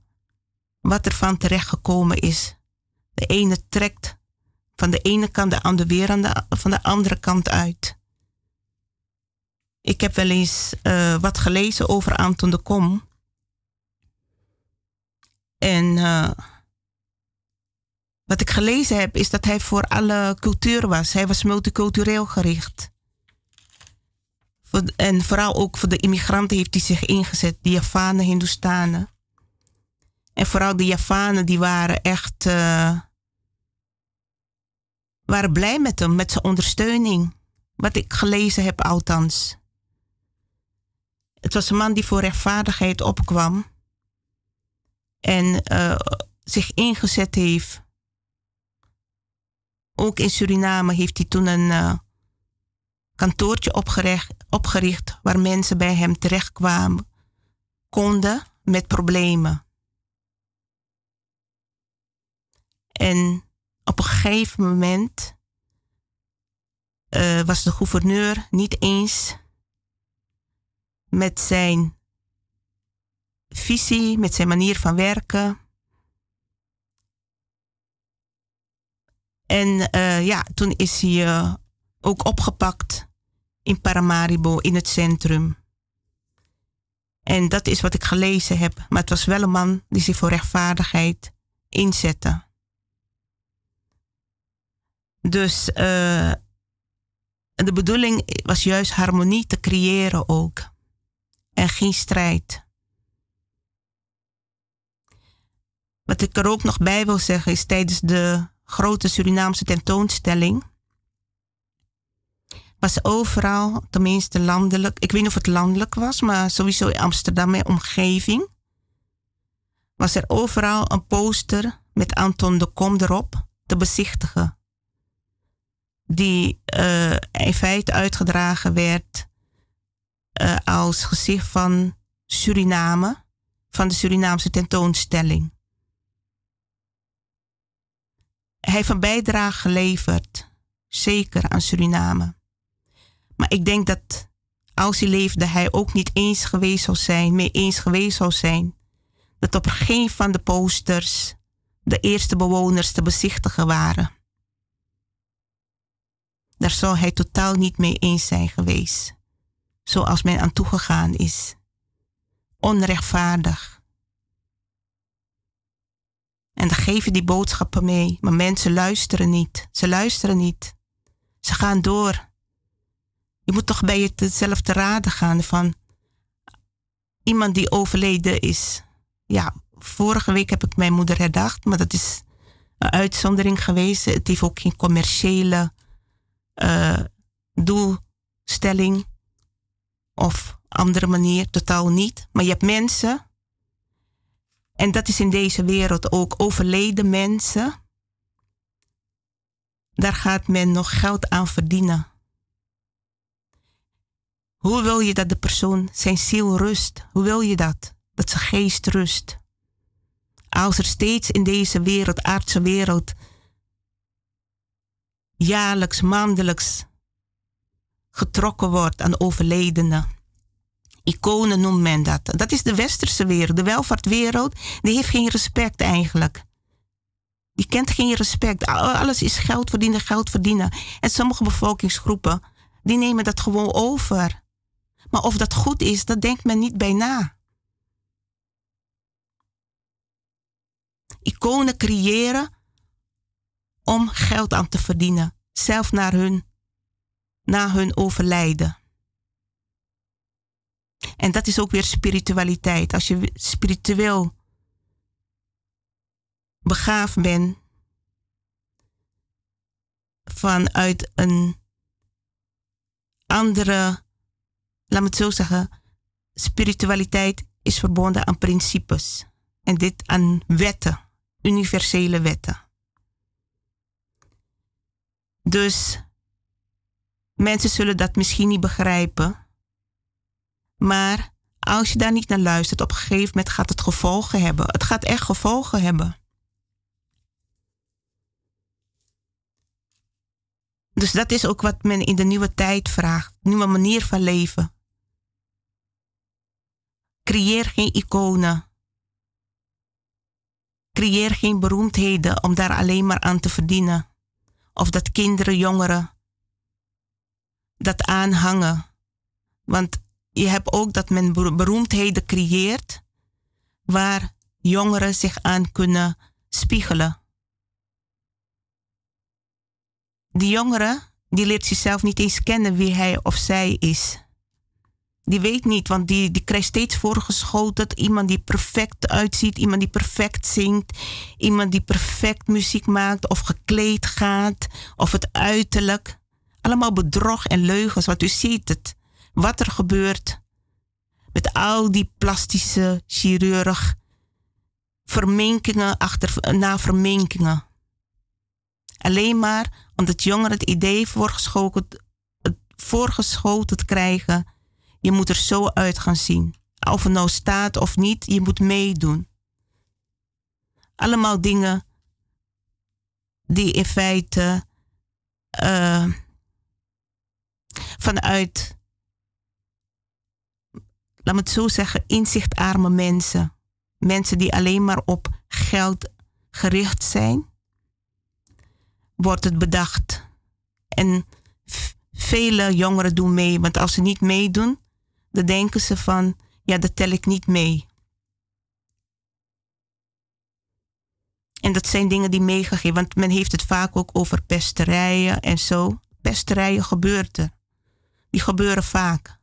Speaker 3: wat er van terecht gekomen is. De ene trekt van de ene kant de andere weer aan de, van de andere kant uit. Ik heb wel eens uh, wat gelezen over Anton de Kom. En uh, wat ik gelezen heb, is dat hij voor alle cultuur was. Hij was multicultureel gericht en vooral ook voor de immigranten heeft hij zich ingezet, de Javanen, Hindoestanen. En vooral de Javanen die waren echt uh, waren blij met hem, met zijn ondersteuning. Wat ik gelezen heb althans. Het was een man die voor rechtvaardigheid opkwam. En uh, zich ingezet heeft. Ook in Suriname heeft hij toen een uh, kantoortje opgericht, opgericht waar mensen bij hem terechtkwamen, konden met problemen. En op een gegeven moment uh, was de gouverneur niet eens met zijn visie, met zijn manier van werken. En uh, ja, toen is hij uh, ook opgepakt in Paramaribo, in het centrum. En dat is wat ik gelezen heb. Maar het was wel een man die zich voor rechtvaardigheid inzette. Dus uh, de bedoeling was juist harmonie te creëren ook. En geen strijd. Wat ik er ook nog bij wil zeggen is tijdens de grote Surinaamse tentoonstelling was overal, tenminste landelijk, ik weet niet of het landelijk was, maar sowieso in Amsterdam en omgeving, was er overal een poster met Anton de Kom erop te bezichtigen. Die uh, in feite uitgedragen werd uh, als gezicht van Suriname, van de Surinaamse tentoonstelling. Hij heeft een bijdrage geleverd, zeker aan Suriname. Maar ik denk dat als hij leefde, hij ook niet eens geweest zou zijn, mee eens geweest zou zijn, dat op geen van de posters de eerste bewoners te bezichtigen waren. Daar zou hij totaal niet mee eens zijn geweest, zoals men aan toegegaan is. Onrechtvaardig. En dan geven die boodschappen mee, maar mensen luisteren niet. Ze luisteren niet. Ze gaan door. Je moet toch bij jezelf te raden gaan van iemand die overleden is. Ja, vorige week heb ik mijn moeder herdacht, maar dat is een uitzondering geweest. Het heeft ook geen commerciële uh, doelstelling of andere manier, totaal niet. Maar je hebt mensen, en dat is in deze wereld ook overleden mensen. Daar gaat men nog geld aan verdienen. Hoe wil je dat de persoon zijn ziel rust? Hoe wil je dat? Dat zijn geest rust. Als er steeds in deze wereld, aardse wereld, jaarlijks, maandelijks getrokken wordt aan overledenen. Iconen noemt men dat. Dat is de westerse wereld. De welvaartwereld, die heeft geen respect eigenlijk. Die kent geen respect. Alles is geld verdienen, geld verdienen. En sommige bevolkingsgroepen, die nemen dat gewoon over. Maar of dat goed is, dat denkt men niet bij na. Iconen creëren om geld aan te verdienen, zelf naar hun, na hun overlijden. En dat is ook weer spiritualiteit. Als je spiritueel begaafd bent vanuit een andere laat me het zo zeggen, spiritualiteit is verbonden aan principes. En dit aan wetten, universele wetten. Dus mensen zullen dat misschien niet begrijpen. Maar als je daar niet naar luistert, op een gegeven moment gaat het gevolgen hebben. Het gaat echt gevolgen hebben. Dus dat is ook wat men in de nieuwe tijd vraagt. Nieuwe manier van leven. Creëer geen iconen. Creëer geen beroemdheden om daar alleen maar aan te verdienen. Of dat kinderen, jongeren dat aanhangen. Want je hebt ook dat men beroemdheden creëert waar jongeren zich aan kunnen spiegelen. Die jongere die leert zichzelf niet eens kennen wie hij of zij is die weet niet, want die, die krijgt steeds voorgeschoten. Iemand die perfect uitziet, iemand die perfect zingt, iemand die perfect muziek maakt of gekleed gaat, of het uiterlijk. Allemaal bedrog en leugens, want u ziet het. Wat er gebeurt met al die plastische chirurg. Verminkingen achter, na verminkingen. Alleen maar omdat jongeren het idee voorgeschoten, voorgeschoten krijgen je moet er zo uit gaan zien. Of het nou staat of niet, je moet meedoen. Allemaal dingen die in feite uh, vanuit, laat me het zo zeggen, inzichtarme mensen, mensen die alleen maar op geld gericht zijn, wordt het bedacht. En vele jongeren doen mee, want als ze niet meedoen, dan denken ze van, ja, dat tel ik niet mee. En dat zijn dingen die meegegeven, want men heeft het vaak ook over pesterijen en zo. Pesterijen gebeuren Die gebeuren vaak.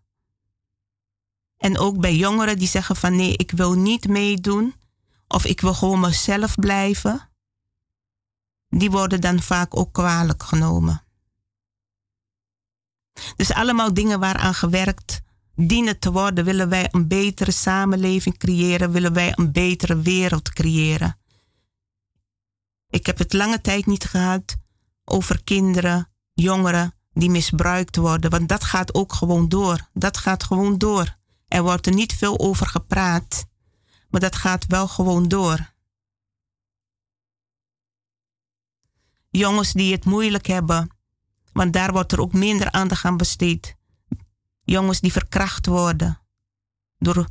Speaker 3: En ook bij jongeren die zeggen van nee, ik wil niet meedoen of ik wil gewoon mezelf blijven. Die worden dan vaak ook kwalijk genomen. Dus allemaal dingen waaraan gewerkt dienen te worden? Willen wij een betere samenleving creëren? Willen wij een betere wereld creëren? Ik heb het lange tijd niet gehad over kinderen, jongeren die misbruikt worden, want dat gaat ook gewoon door. Dat gaat gewoon door. Er wordt er niet veel over gepraat, maar dat gaat wel gewoon door. Jongens die het moeilijk hebben, want daar wordt er ook minder aandacht aan besteed. Jongens die verkracht worden door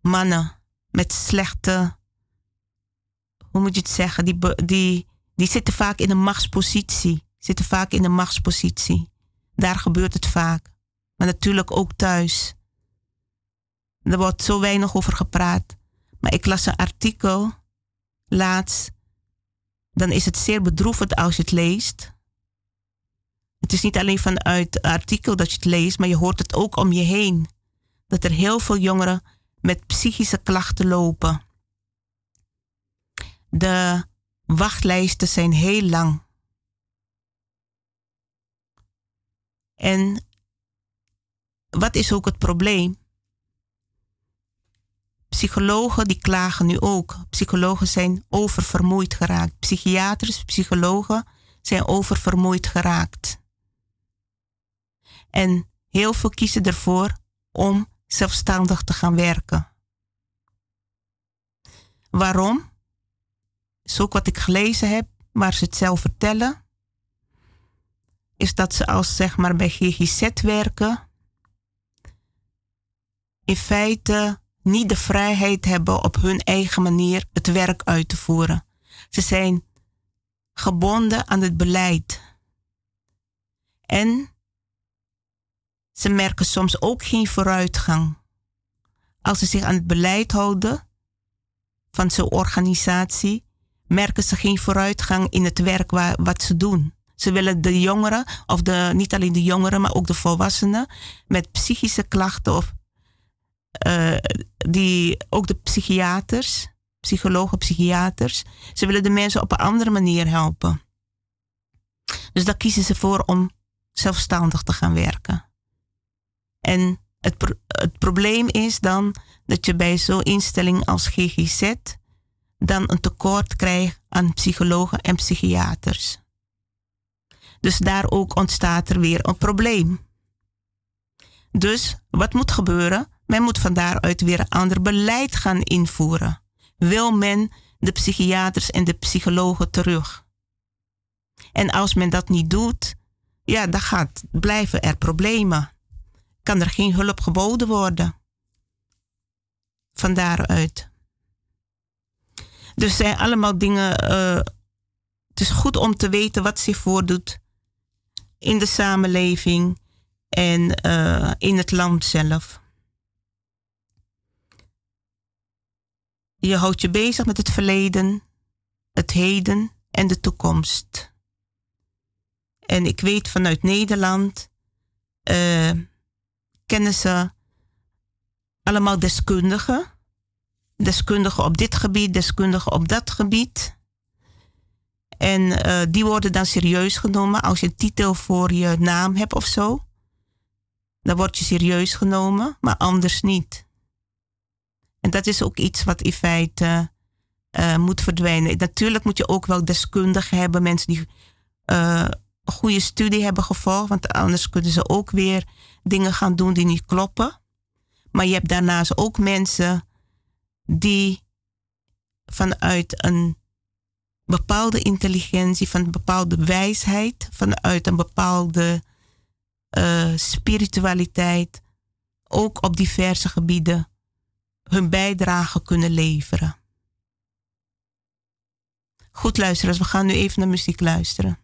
Speaker 3: mannen met slechte, hoe moet je het zeggen, die, die, die zitten vaak in een machtspositie. Zitten vaak in een machtspositie. Daar gebeurt het vaak. Maar natuurlijk ook thuis. Er wordt zo weinig over gepraat. Maar ik las een artikel laatst. Dan is het zeer bedroevend als je het leest. Het is niet alleen vanuit het artikel dat je het leest, maar je hoort het ook om je heen. Dat er heel veel jongeren met psychische klachten lopen. De wachtlijsten zijn heel lang. En wat is ook het probleem? Psychologen die klagen nu ook. Psychologen zijn oververmoeid geraakt. Psychiaters, psychologen zijn oververmoeid geraakt. En heel veel kiezen ervoor om zelfstandig te gaan werken. Waarom? Ook wat ik gelezen heb, maar ze het zelf vertellen. Is dat ze als zeg maar bij GGZ werken, in feite niet de vrijheid hebben op hun eigen manier het werk uit te voeren. Ze zijn gebonden aan het beleid. En ze merken soms ook geen vooruitgang. Als ze zich aan het beleid houden van zo'n organisatie, merken ze geen vooruitgang in het werk waar, wat ze doen. Ze willen de jongeren, of de, niet alleen de jongeren, maar ook de volwassenen met psychische klachten of uh, die, ook de psychiaters, psychologen, psychiaters, ze willen de mensen op een andere manier helpen. Dus daar kiezen ze voor om zelfstandig te gaan werken. En het, het probleem is dan dat je bij zo'n instelling als GGZ dan een tekort krijgt aan psychologen en psychiaters. Dus daar ook ontstaat er weer een probleem. Dus wat moet gebeuren? Men moet van daaruit weer een ander beleid gaan invoeren. Wil men de psychiaters en de psychologen terug? En als men dat niet doet, ja, dan gaat, blijven er problemen kan er geen hulp geboden worden. Van daaruit. Dus zijn allemaal dingen. Uh, het is goed om te weten wat zich voordoet in de samenleving en uh, in het land zelf. Je houdt je bezig met het verleden, het heden en de toekomst. En ik weet vanuit Nederland uh, kennen ze allemaal deskundigen. Deskundigen op dit gebied, deskundigen op dat gebied. En uh, die worden dan serieus genomen als je een titel voor je naam hebt of zo. Dan word je serieus genomen, maar anders niet. En dat is ook iets wat in feite uh, moet verdwijnen. Natuurlijk moet je ook wel deskundigen hebben, mensen die een goede studie hebben gevolgd, want anders kunnen ze ook weer dingen gaan doen die niet kloppen. Maar je hebt daarnaast ook mensen die vanuit een bepaalde intelligentie, van een bepaalde wijsheid, vanuit een bepaalde uh, spiritualiteit, ook op diverse gebieden hun bijdrage kunnen leveren. Goed luisteren, we gaan nu even naar muziek luisteren.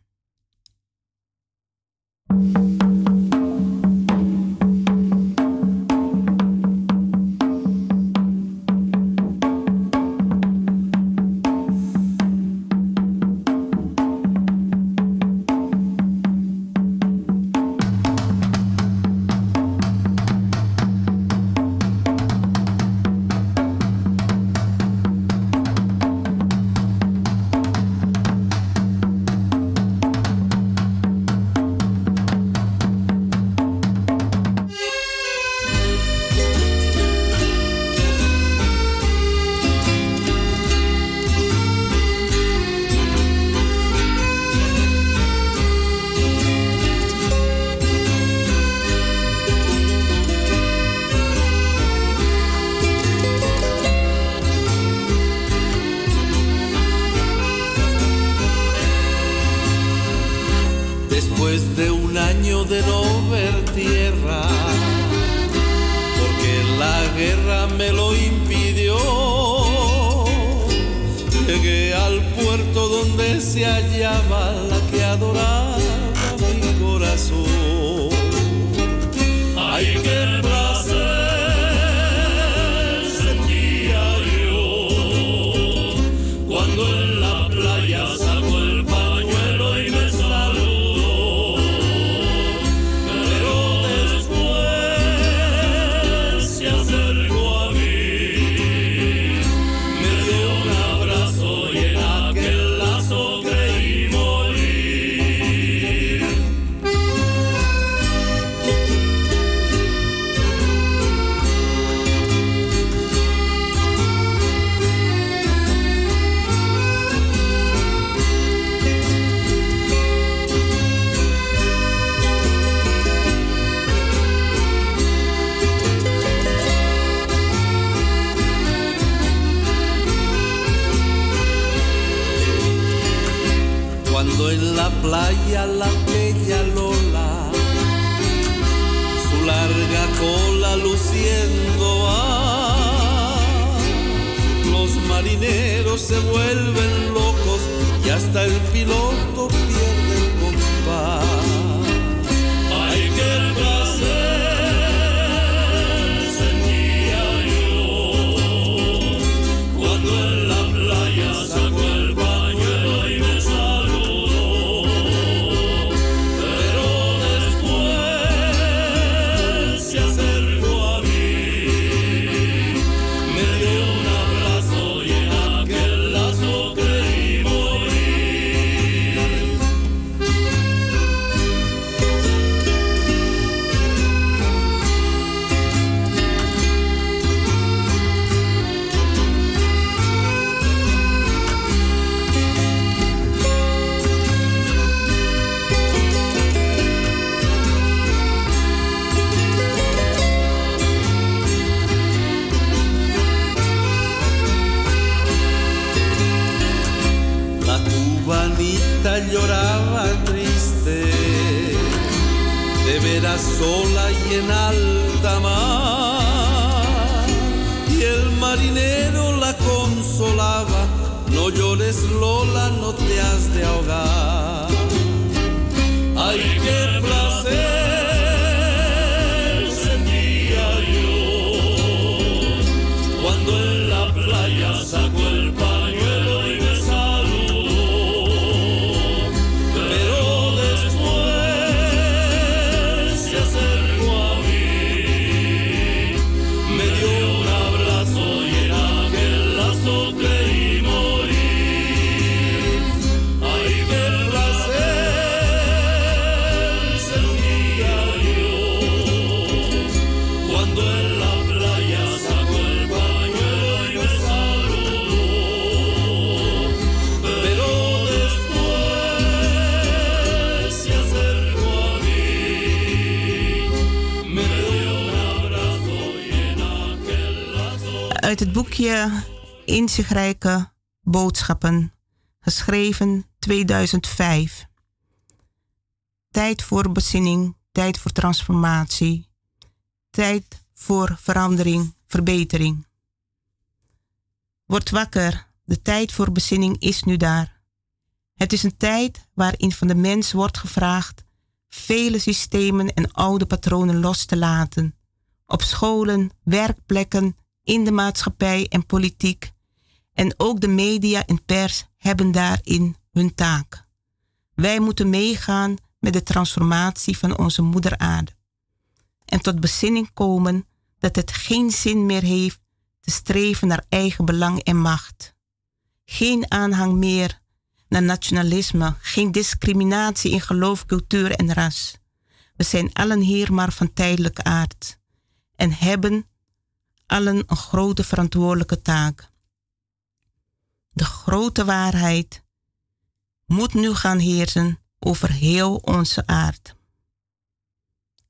Speaker 7: después de un año de no ver tierra, porque la guerra me lo impidió. Llegué al puerto donde se hallaban
Speaker 3: uit het boekje Inzichtrijke Boodschappen, geschreven 2005. Tijd voor bezinning, tijd voor transformatie, tijd voor verandering, verbetering. Word wakker, de tijd voor bezinning is nu daar. Het is een tijd waarin van de mens wordt gevraagd vele systemen en oude patronen los te laten. Op scholen, werkplekken, in de maatschappij en politiek. En ook de media en pers hebben daarin hun taak. Wij moeten meegaan met de transformatie van onze moeder aarde. En tot bezinning komen dat het geen zin meer heeft te streven naar eigen belang en macht. Geen aanhang meer naar nationalisme, geen discriminatie in geloof, cultuur en ras. We zijn allen hier maar van tijdelijke aard en hebben allen een grote verantwoordelijke taak. De grote waarheid moet nu gaan heersen over heel onze aard.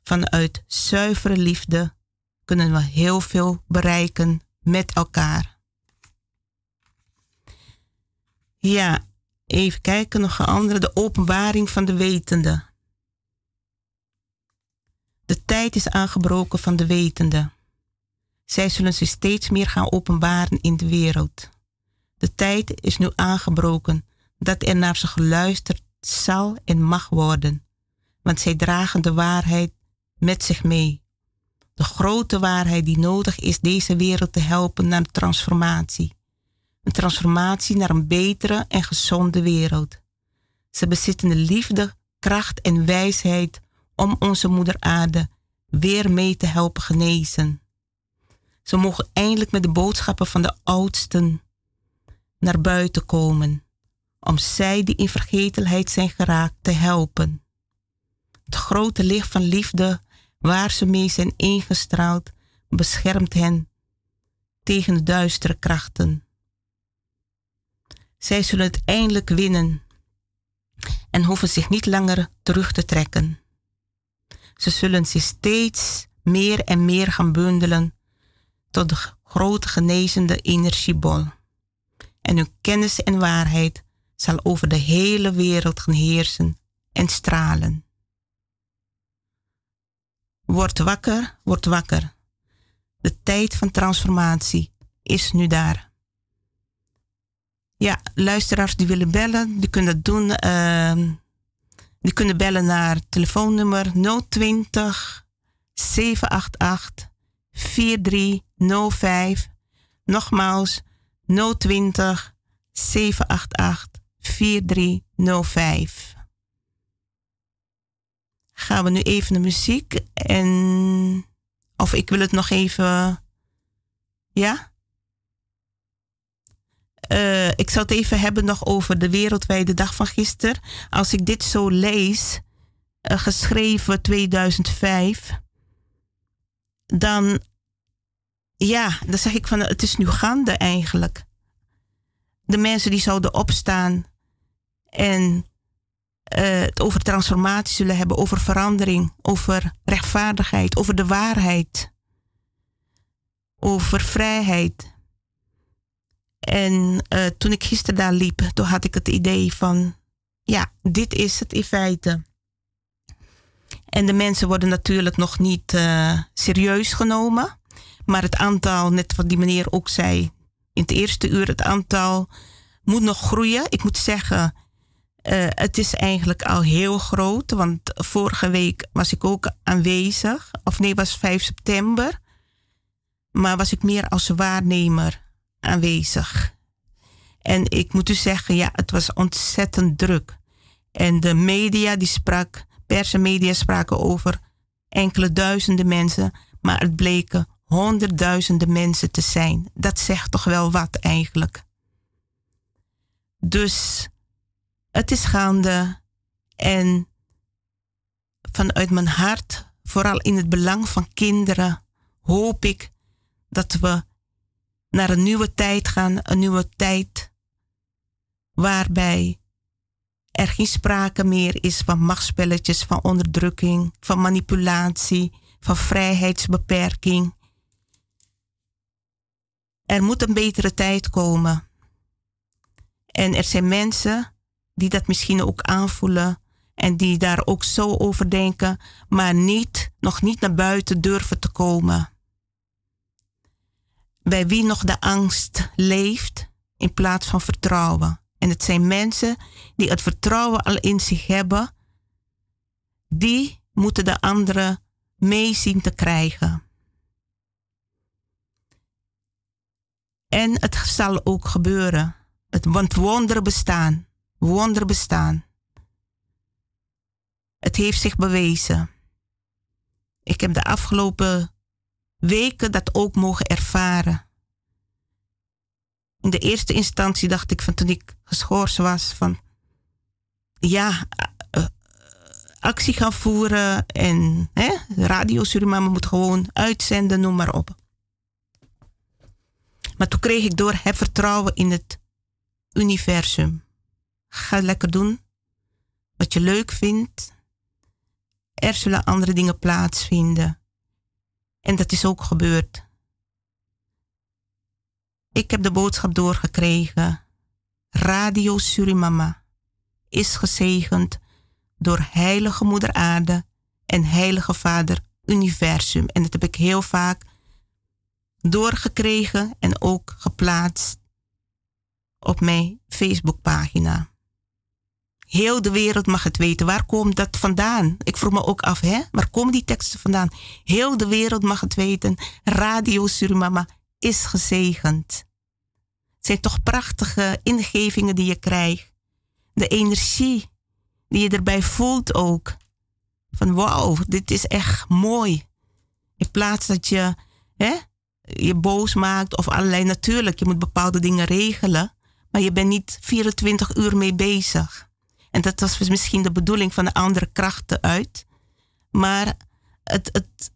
Speaker 3: Vanuit zuivere liefde kunnen we heel veel bereiken met elkaar. Ja, even kijken nog een andere. De openbaring van de wetende. De tijd is aangebroken van de wetende. Zij zullen zich steeds meer gaan openbaren in de wereld. De tijd is nu aangebroken dat er naar ze geluisterd zal en mag worden, want zij dragen de waarheid met zich mee. De grote waarheid die nodig is deze wereld te helpen naar transformatie. Een transformatie naar een betere en gezonde wereld. Ze bezitten de liefde, kracht en wijsheid om onze moeder aarde weer mee te helpen genezen. Ze mogen eindelijk met de boodschappen van de oudsten naar buiten komen, om zij die in vergetelheid zijn geraakt te helpen. Het grote licht van liefde waar ze mee zijn ingestraald, beschermt hen tegen de duistere krachten. Zij zullen het eindelijk winnen en hoeven zich niet langer terug te trekken. Ze zullen zich steeds meer en meer gaan bundelen tot de grote genezende energiebol. En hun kennis en waarheid zal over de hele wereld gaan heersen en stralen. Word wakker, word wakker. De tijd van transformatie is nu daar. Ja, luisteraars die willen bellen, die kunnen dat doen. Uh, die kunnen bellen naar telefoonnummer 020 788 4305. Nogmaals 020 788 4305 gaan we nu even naar muziek. En. Of ik wil het nog even. Ja? Uh, ik zal het even hebben nog over de wereldwijde dag van gisteren. Als ik dit zo lees, uh, geschreven 2005, dan, ja, dan zeg ik van het is nu gaande eigenlijk. De mensen die zouden opstaan en uh, het over transformatie zullen hebben, over verandering, over rechtvaardigheid, over de waarheid, over vrijheid. En uh, toen ik gisteren daar liep, toen had ik het idee van, ja, dit is het in feite. En de mensen worden natuurlijk nog niet uh, serieus genomen. Maar het aantal, net wat die meneer ook zei in het eerste uur, het aantal moet nog groeien. Ik moet zeggen, uh, het is eigenlijk al heel groot, want vorige week was ik ook aanwezig. Of nee, was 5 september. Maar was ik meer als waarnemer aanwezig. En ik moet dus zeggen, ja, het was ontzettend druk. En de media die sprak, pers media spraken over enkele duizenden mensen, maar het bleken honderdduizenden mensen te zijn. Dat zegt toch wel wat eigenlijk. Dus het is gaande en vanuit mijn hart, vooral in het belang van kinderen, hoop ik dat we naar een nieuwe tijd gaan, een nieuwe tijd waarbij er geen sprake meer is van machtspelletjes, van onderdrukking, van manipulatie, van vrijheidsbeperking. Er moet een betere tijd komen. En er zijn mensen die dat misschien ook aanvoelen en die daar ook zo over denken, maar niet, nog niet naar buiten durven te komen. Bij wie nog de angst leeft in plaats van vertrouwen. En het zijn mensen die het vertrouwen al in zich hebben, die moeten de anderen mee zien te krijgen. En het zal ook gebeuren. Het, want wonderen bestaan wonder bestaan. Het heeft zich bewezen. Ik heb de afgelopen weken dat ook mogen ervaren. In de eerste instantie dacht ik van toen ik geschorst was van ja, uh, actie gaan voeren en hè, Radio Suriname moet gewoon uitzenden, noem maar op. Maar toen kreeg ik door het vertrouwen in het universum. Ga lekker doen wat je leuk vindt. Er zullen andere dingen plaatsvinden. En dat is ook gebeurd. Ik heb de boodschap doorgekregen. Radio Surimama is gezegend door Heilige Moeder Aarde en Heilige Vader Universum. En dat heb ik heel vaak doorgekregen en ook geplaatst op mijn Facebookpagina. Heel de wereld mag het weten. Waar komt dat vandaan? Ik vroeg me ook af, hè? Waar komen die teksten vandaan? Heel de wereld mag het weten. Radio Surimama is gezegend. Het zijn toch prachtige ingevingen die je krijgt. De energie die je erbij voelt ook. Van wauw, dit is echt mooi. In plaats dat je hè, je boos maakt of allerlei. Natuurlijk, je moet bepaalde dingen regelen. Maar je bent niet 24 uur mee bezig. En dat was misschien de bedoeling van de andere krachten uit. Maar het, het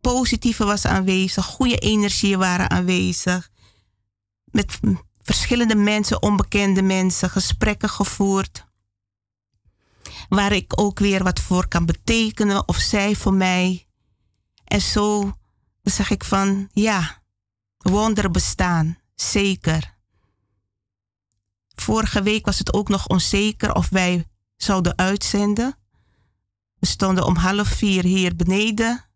Speaker 3: positieve was aanwezig. Goede energieën waren aanwezig. Met verschillende mensen, onbekende mensen, gesprekken gevoerd. Waar ik ook weer wat voor kan betekenen of zij voor mij. En zo zeg ik van ja, wonderen bestaan, zeker. Vorige week was het ook nog onzeker of wij zouden uitzenden. We stonden om half vier hier beneden.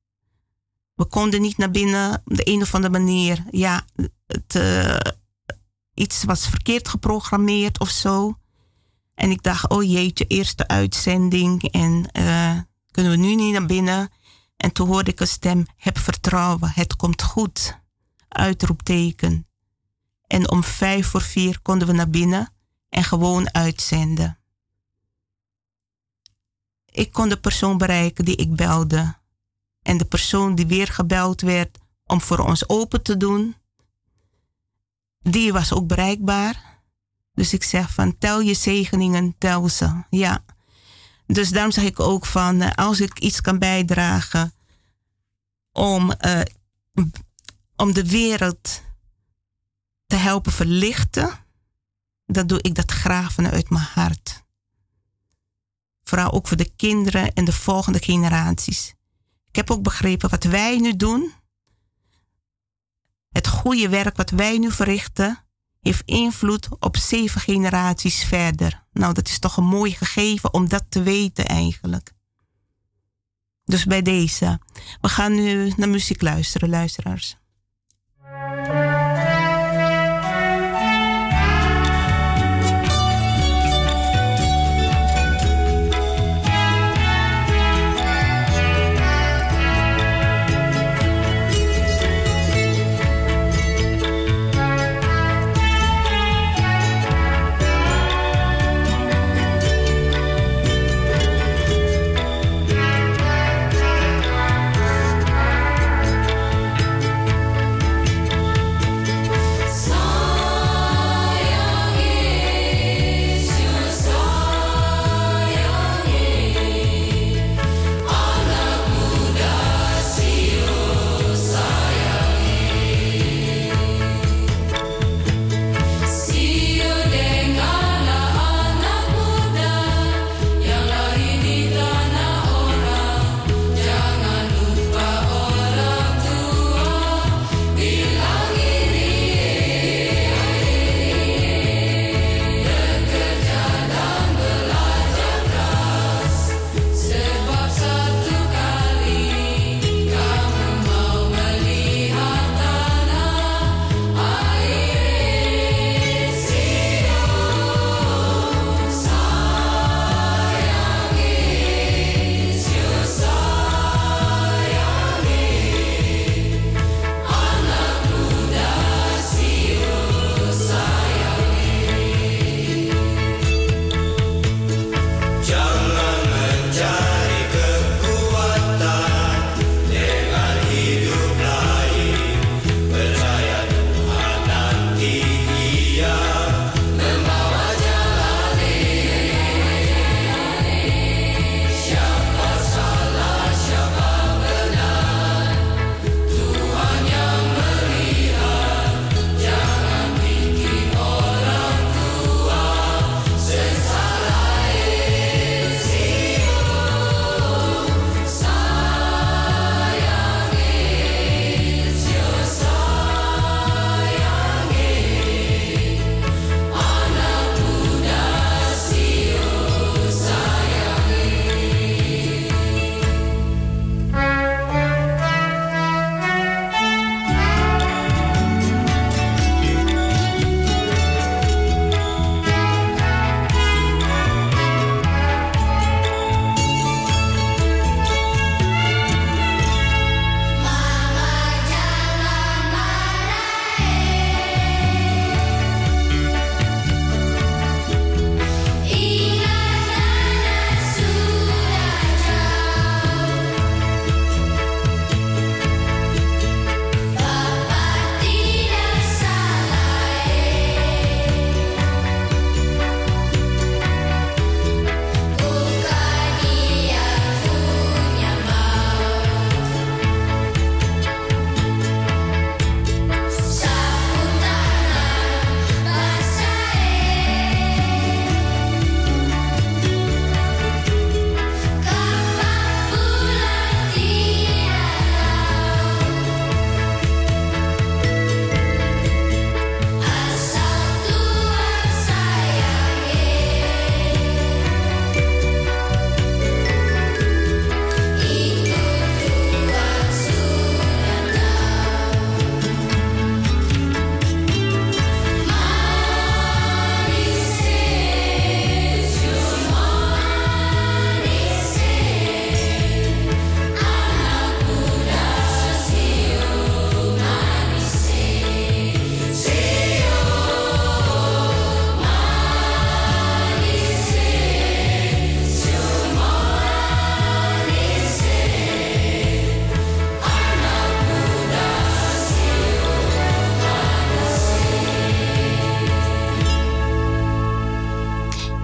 Speaker 3: We konden niet naar binnen op de een of andere manier. Ja, het, uh, iets was verkeerd geprogrammeerd of zo. En ik dacht, oh jeetje, eerste uitzending en uh, kunnen we nu niet naar binnen? En toen hoorde ik een stem, heb vertrouwen, het komt goed. Uitroepteken. En om vijf voor vier konden we naar binnen en gewoon uitzenden. Ik kon de persoon bereiken die ik belde. En de persoon die weer gebeld werd om voor ons open te doen, die was ook bereikbaar. Dus ik zeg van tel je zegeningen, tel ze. Ja. Dus daarom zeg ik ook van eh, als ik iets kan bijdragen om, uh, om de wereld te helpen verlichten, dan doe ik dat graag vanuit mijn hart. Vooral ook voor de kinderen en de volgende generaties. Ik heb ook begrepen wat wij nu doen, het goede werk wat wij nu verrichten, heeft invloed op zeven generaties verder. Nou, dat is toch een mooi gegeven om dat te weten eigenlijk. Dus bij deze. We gaan nu naar muziek luisteren, luisteraars.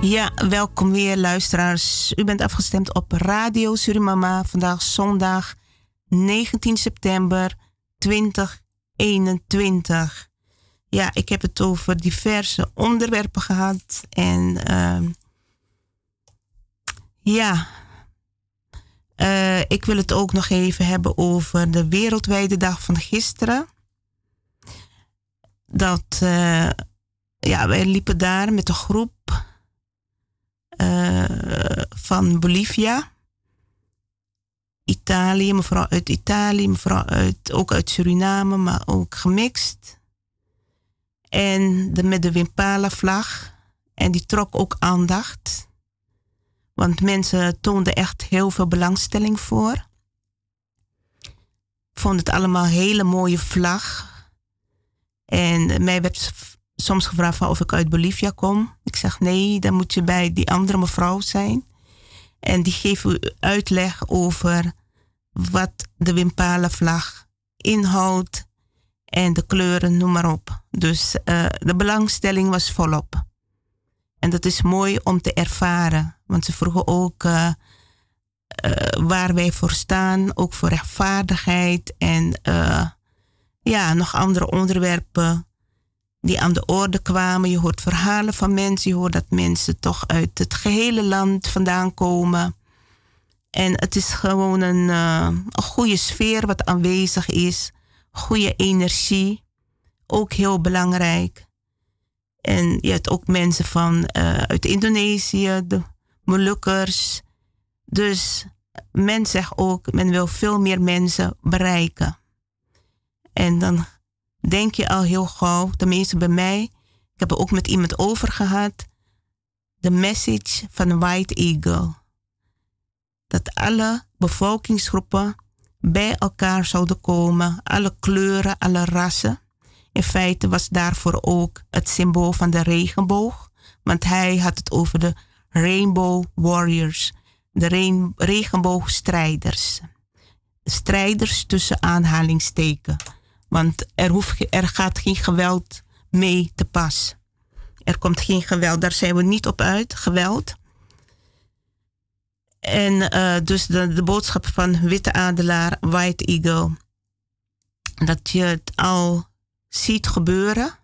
Speaker 3: Ja, welkom weer luisteraars. U bent afgestemd op Radio Surimama. Vandaag zondag 19 september 2021. Ja, ik heb het over diverse onderwerpen gehad. En uh, ja, uh, ik wil het ook nog even hebben over de wereldwijde dag van gisteren. Dat, uh, ja, wij liepen daar met een groep uh, van Bolivia. Italië, mevrouw uit Italië, mevrouw ook uit Suriname, maar ook gemixt. En de, met de Wimpala-vlag. En die trok ook aandacht. Want mensen toonden echt heel veel belangstelling voor. Vond het allemaal een hele mooie vlag. En mij werd soms gevraagd of ik uit Bolivia kom. Ik zeg nee, dan moet je bij die andere mevrouw zijn. En die geeft u uitleg over wat de Wimpala-vlag inhoudt en de kleuren, noem maar op. Dus uh, de belangstelling was volop. En dat is mooi om te ervaren, want ze vroegen ook uh, uh, waar wij voor staan, ook voor rechtvaardigheid en ja, nog andere onderwerpen die aan de orde kwamen. Je hoort verhalen van mensen, je hoort dat mensen toch uit het gehele land vandaan komen. En het is gewoon een, uh, een goede sfeer wat aanwezig is, goede energie, ook heel belangrijk. En je hebt ook mensen van uh, uit Indonesië, de Molukkers. Dus men zegt ook, men wil veel meer mensen bereiken. En dan denk je al heel gauw, tenminste bij mij, ik heb er ook met iemand over gehad, de message van White Eagle. Dat alle bevolkingsgroepen bij elkaar zouden komen, alle kleuren, alle rassen. In feite was daarvoor ook het symbool van de regenboog, want hij had het over de Rainbow Warriors, de regenboogstrijders. Strijders tussen aanhalingsteken want er, hoeft, er gaat geen geweld mee te pas. Er komt geen geweld, daar zijn we niet op uit, geweld. En uh, dus de, de boodschap van Witte Adelaar, White Eagle, dat je het al ziet gebeuren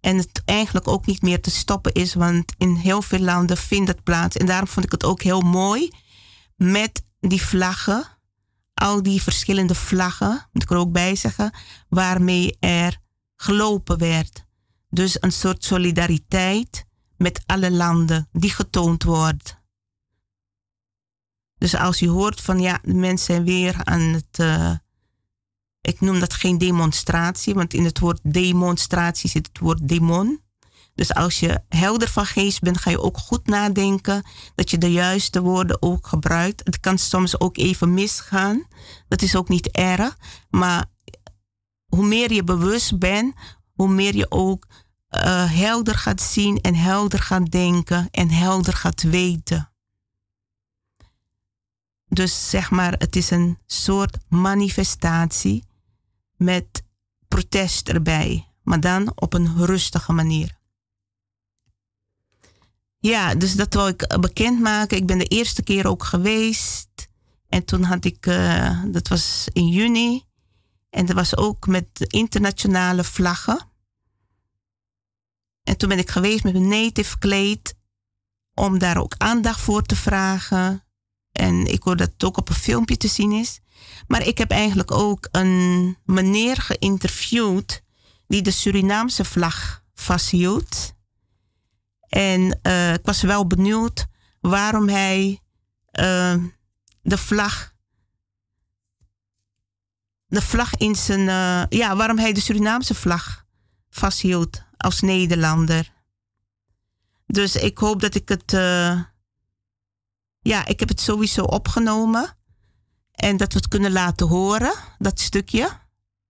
Speaker 3: en het eigenlijk ook niet meer te stoppen is, want in heel veel landen vindt het plaats. En daarom vond ik het ook heel mooi met die vlaggen al die verschillende vlaggen, moet ik er ook bij zeggen, waarmee er gelopen werd. Dus een soort solidariteit met alle landen die getoond wordt. Dus als je hoort van ja, de mensen zijn weer aan het. Uh, ik noem dat geen demonstratie, want in het woord demonstratie zit het woord demon. Dus als je helder van geest bent, ga je ook goed nadenken dat je de juiste woorden ook gebruikt. Het kan soms ook even misgaan. Dat is ook niet erg. Maar hoe meer je bewust bent, hoe meer je ook uh, helder gaat zien en helder gaat denken en helder gaat weten. Dus zeg maar, het is een soort manifestatie met protest erbij, maar dan op een rustige manier. Ja, dus dat wil ik bekendmaken. Ik ben de eerste keer ook geweest. En toen had ik, uh, dat was in juni. En dat was ook met internationale vlaggen. En toen ben ik geweest met een native kleed. Om daar ook aandacht voor te vragen. En ik hoor dat het ook op een filmpje te zien is. Maar ik heb eigenlijk ook een meneer geïnterviewd. Die de Surinaamse vlag vasthield. En uh, ik was wel benieuwd waarom hij uh, de vlag. De vlag in zijn. Uh, ja, waarom hij de Surinaamse vlag vasthield als Nederlander. Dus ik hoop dat ik het. ja, ik heb het sowieso opgenomen. En dat we het kunnen laten horen, dat stukje.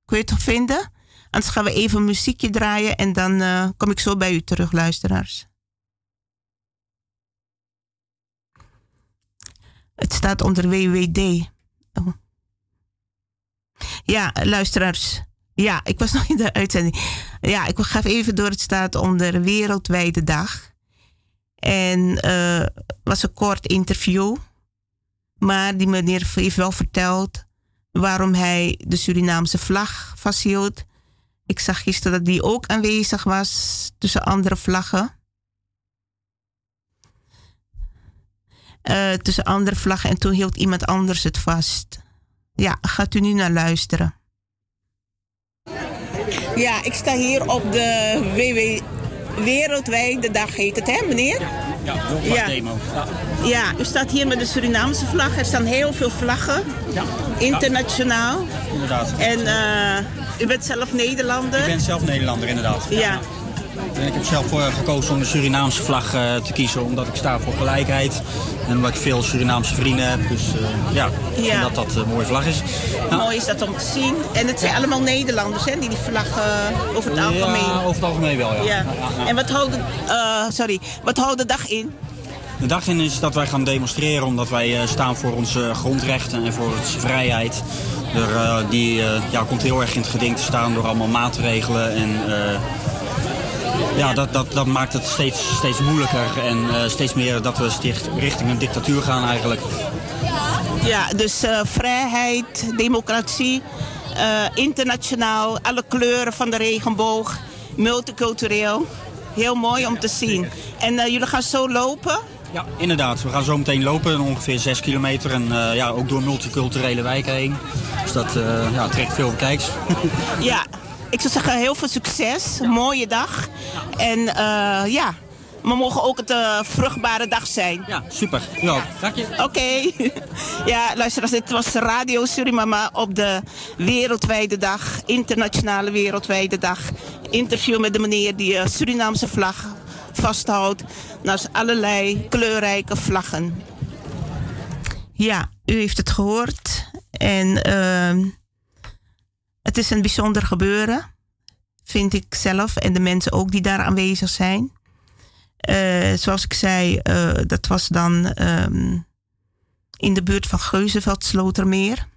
Speaker 3: Kun je het toch vinden? Anders gaan we even muziekje draaien en dan kom ik zo bij u terug, luisteraars. Het staat onder WWD. Oh. Ja, luisteraars. Ja, ik was nog in de uitzending. Ja, ik ga even door. Het staat onder Wereldwijde Dag. En uh, was een kort interview. Maar die meneer heeft wel verteld waarom hij de Surinaamse vlag vasthield. Ik zag gisteren dat die ook aanwezig was tussen andere vlaggen. Uh, tussen andere vlaggen en toen hield iemand anders het vast. Ja, gaat u nu naar luisteren. Ja, ik sta hier op de WW Wereldwijde Dag heet het, hè meneer?
Speaker 8: Ja, ja. demo. Ja.
Speaker 3: ja, u staat hier met de Surinaamse vlag. Er staan heel veel vlaggen. Ja. Internationaal.
Speaker 8: Inderdaad.
Speaker 3: En uh, u bent zelf Nederlander?
Speaker 8: Ik ben zelf Nederlander, inderdaad.
Speaker 3: ja.
Speaker 8: En ik heb zelf voor gekozen om de Surinaamse vlag uh, te kiezen, omdat ik sta voor gelijkheid. En omdat ik veel Surinaamse vrienden heb. Dus uh, ja, ik vind dat dat een mooie vlag is.
Speaker 3: Mooi is dat om te zien. En het zijn allemaal Nederlanders, hè, die die vlag over het algemeen...
Speaker 8: Ja, over het algemeen wel, ja.
Speaker 3: ja. En wat houdt, sorry, wat houdt de dag in?
Speaker 8: De dag in is dat wij gaan demonstreren omdat wij staan voor onze grondrechten en voor onze vrijheid. Er, die ja, komt heel erg in het geding te staan door allemaal maatregelen en ja, dat, dat, dat maakt het steeds, steeds moeilijker en uh, steeds meer dat we sticht richting een dictatuur gaan eigenlijk.
Speaker 3: Ja, dus uh, vrijheid, democratie, uh, internationaal, alle kleuren van de regenboog, multicultureel. Heel mooi om te zien. En jullie gaan zo lopen?
Speaker 8: Ja, inderdaad. We gaan zo meteen lopen, ongeveer 6 kilometer. En ja, ook door multiculturele wijken heen. Dus dat ja, trekt veel kijks.
Speaker 3: ja, ik zou zeggen heel veel succes. Mooie dag. En uh, ja, we mogen ook het uh, vruchtbare dag zijn.
Speaker 8: Ja, super. Ja, dank je.
Speaker 3: Oké. Okay. ja, luister, dit was Radio Surimama op de Wereldwijde Dag. Internationale Wereldwijde Dag. Interview met de meneer die de Surinaamse vlag vasthoudt. Naast allerlei kleurrijke vlaggen. Ja, u heeft het gehoord. En... Uh, het is een bijzonder gebeuren, vind ik zelf en de mensen ook die daar aanwezig zijn. Uh, zoals ik zei, uh, dat was dan um, in de buurt van Geuzenveld, Slotermeer.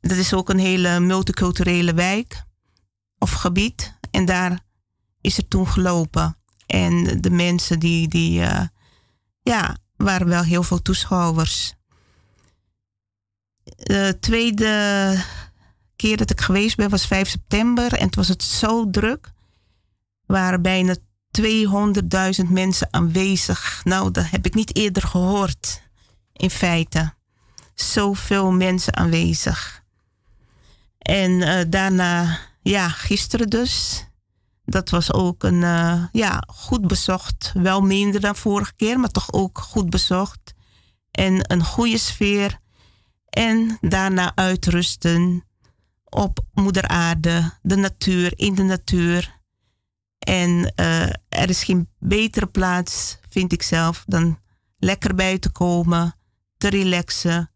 Speaker 3: Dat is ook een hele multiculturele wijk of gebied. En daar is er toen gelopen. En de mensen die, die uh, ja, waren wel heel veel toeschouwers. De tweede keer dat ik geweest ben was 5 september en het was het zo druk. Er waren bijna 200.000 mensen aanwezig. Nou, dat heb ik niet eerder gehoord. In feite. Zoveel mensen aanwezig. En uh, daarna, ja, gisteren dus. Dat was ook een, uh, ja, goed bezocht. Wel minder dan vorige keer, maar toch ook goed bezocht. En een goede sfeer. En daarna uitrusten op moeder aarde, de natuur, in de natuur. En uh, er is geen betere plaats, vind ik zelf, dan lekker buiten komen, te relaxen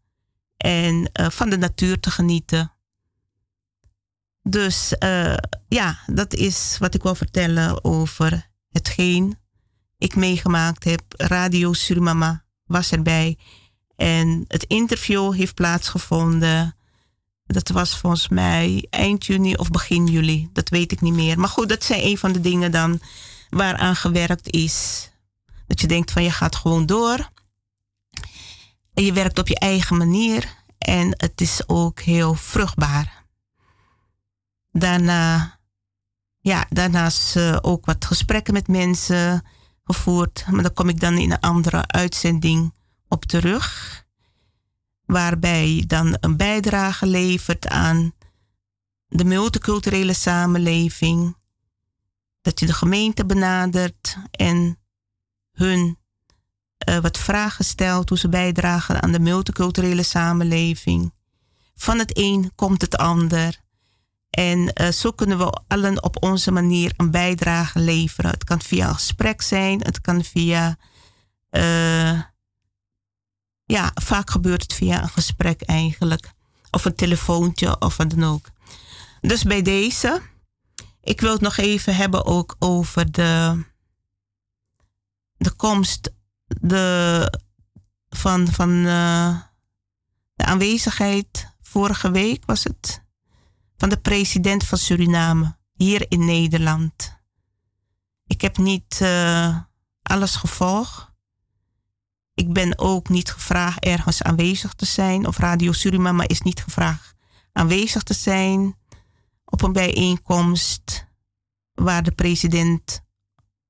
Speaker 3: en uh, van de natuur te genieten. Dus uh, ja, dat is wat ik wil vertellen over hetgeen ik meegemaakt heb. Radio Surimama was erbij. En het interview heeft plaatsgevonden dat was volgens mij eind juni of begin juli. Dat weet ik niet meer. Maar goed, dat zijn een van de dingen dan waaraan gewerkt is. Dat je denkt van je gaat gewoon door. En je werkt op je eigen manier. En het is ook heel vruchtbaar. Daarna, ja, daarnaast uh, ook wat gesprekken met mensen gevoerd. Maar daar kom ik dan in een andere uitzending op terug waarbij dan een bijdrage levert aan de multiculturele samenleving. Dat je de gemeente benadert en hun uh, wat vragen stelt hoe ze bijdragen aan de multiculturele samenleving. Van het een komt het ander. En uh, zo kunnen we allen op onze manier een bijdrage leveren. Het kan via een gesprek zijn, het kan via uh, ja, vaak gebeurt het via een gesprek eigenlijk. Of een telefoontje of wat dan ook. Dus bij deze. Ik wil het nog even hebben ook over de, de komst de, van, van uh, de aanwezigheid vorige week was het. Van de president van Suriname hier in Nederland. Ik heb niet uh, alles gevolgd. Ik ben ook niet gevraagd ergens aanwezig te zijn. Of Radio Surimama is niet gevraagd aanwezig te zijn op een bijeenkomst waar de president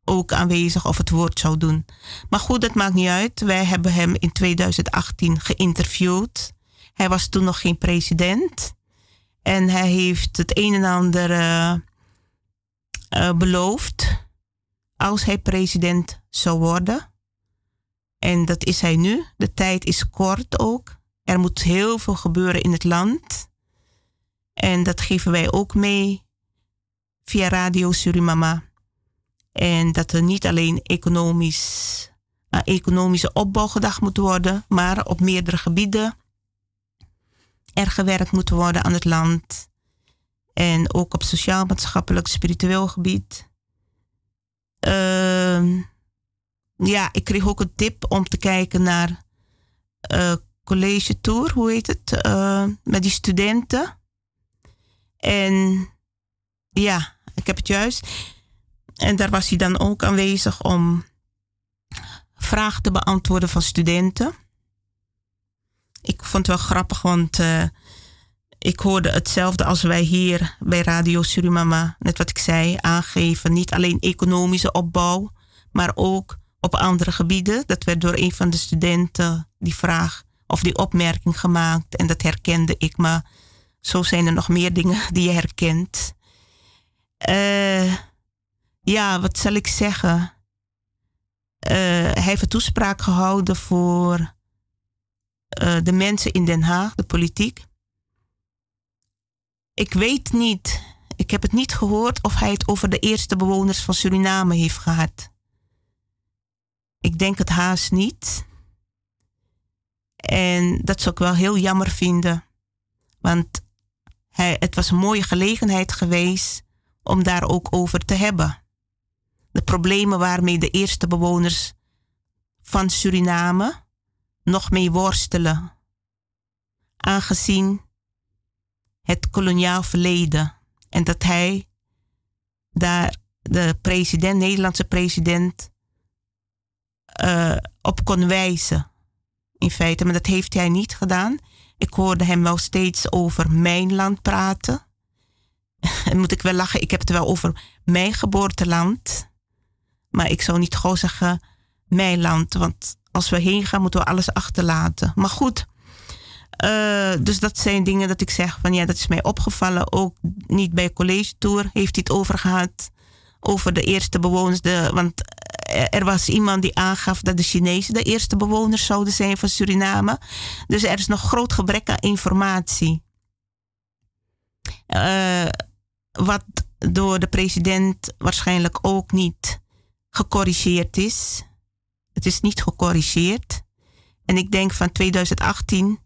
Speaker 3: ook aanwezig of het woord zou doen. Maar goed, dat maakt niet uit. Wij hebben hem in 2018 geïnterviewd. Hij was toen nog geen president. En hij heeft het een en ander uh, beloofd als hij president zou worden. En dat is hij nu. De tijd is kort ook. Er moet heel veel gebeuren in het land. En dat geven wij ook mee via Radio Surimama. En dat er niet alleen economisch, uh, economische opbouw gedacht moet worden, maar op meerdere gebieden er gewerkt moet worden aan het land. En ook op sociaal-maatschappelijk, spiritueel gebied. Uh, ja, ik kreeg ook een tip om te kijken naar uh, college tour, hoe heet het? Uh, met die studenten. En ja, ik heb het juist. En daar was hij dan ook aanwezig om vragen te beantwoorden van studenten. Ik vond het wel grappig, want uh, ik hoorde hetzelfde als wij hier bij Radio Surimama, net wat ik zei, aangeven. Niet alleen economische opbouw, maar ook op andere gebieden. Dat werd door een van de studenten die vraag of die opmerking gemaakt en dat herkende ik. Maar zo zijn er nog meer dingen die je herkent. Uh, ja, wat zal ik zeggen? Uh, hij heeft een toespraak gehouden voor uh, de mensen in Den Haag, de politiek. Ik weet niet, ik heb het niet gehoord of hij het over de eerste bewoners van Suriname heeft gehad. Ik denk het haast niet. En dat zou ik wel heel jammer vinden. Want hij, het was een mooie gelegenheid geweest om daar ook over te hebben. De problemen waarmee de eerste bewoners van Suriname nog mee worstelen. Aangezien het koloniaal verleden en dat hij daar de president, Nederlandse president, uh, op kon wijzen. In feite, maar dat heeft hij niet gedaan. Ik hoorde hem wel steeds over mijn land praten. En moet ik wel lachen, ik heb het wel over mijn geboorteland. Maar ik zou niet gewoon zeggen mijn land, want als we heen gaan moeten we alles achterlaten. Maar goed, uh, dus dat zijn dingen dat ik zeg van ja, dat is mij opgevallen. Ook niet bij college tour heeft hij het over gehad. Over de eerste bewoners. Want er was iemand die aangaf dat de Chinezen de eerste bewoners zouden zijn van Suriname. Dus er is nog groot gebrek aan informatie. Uh, wat door de president waarschijnlijk ook niet gecorrigeerd is. Het is niet gecorrigeerd. En ik denk van 2018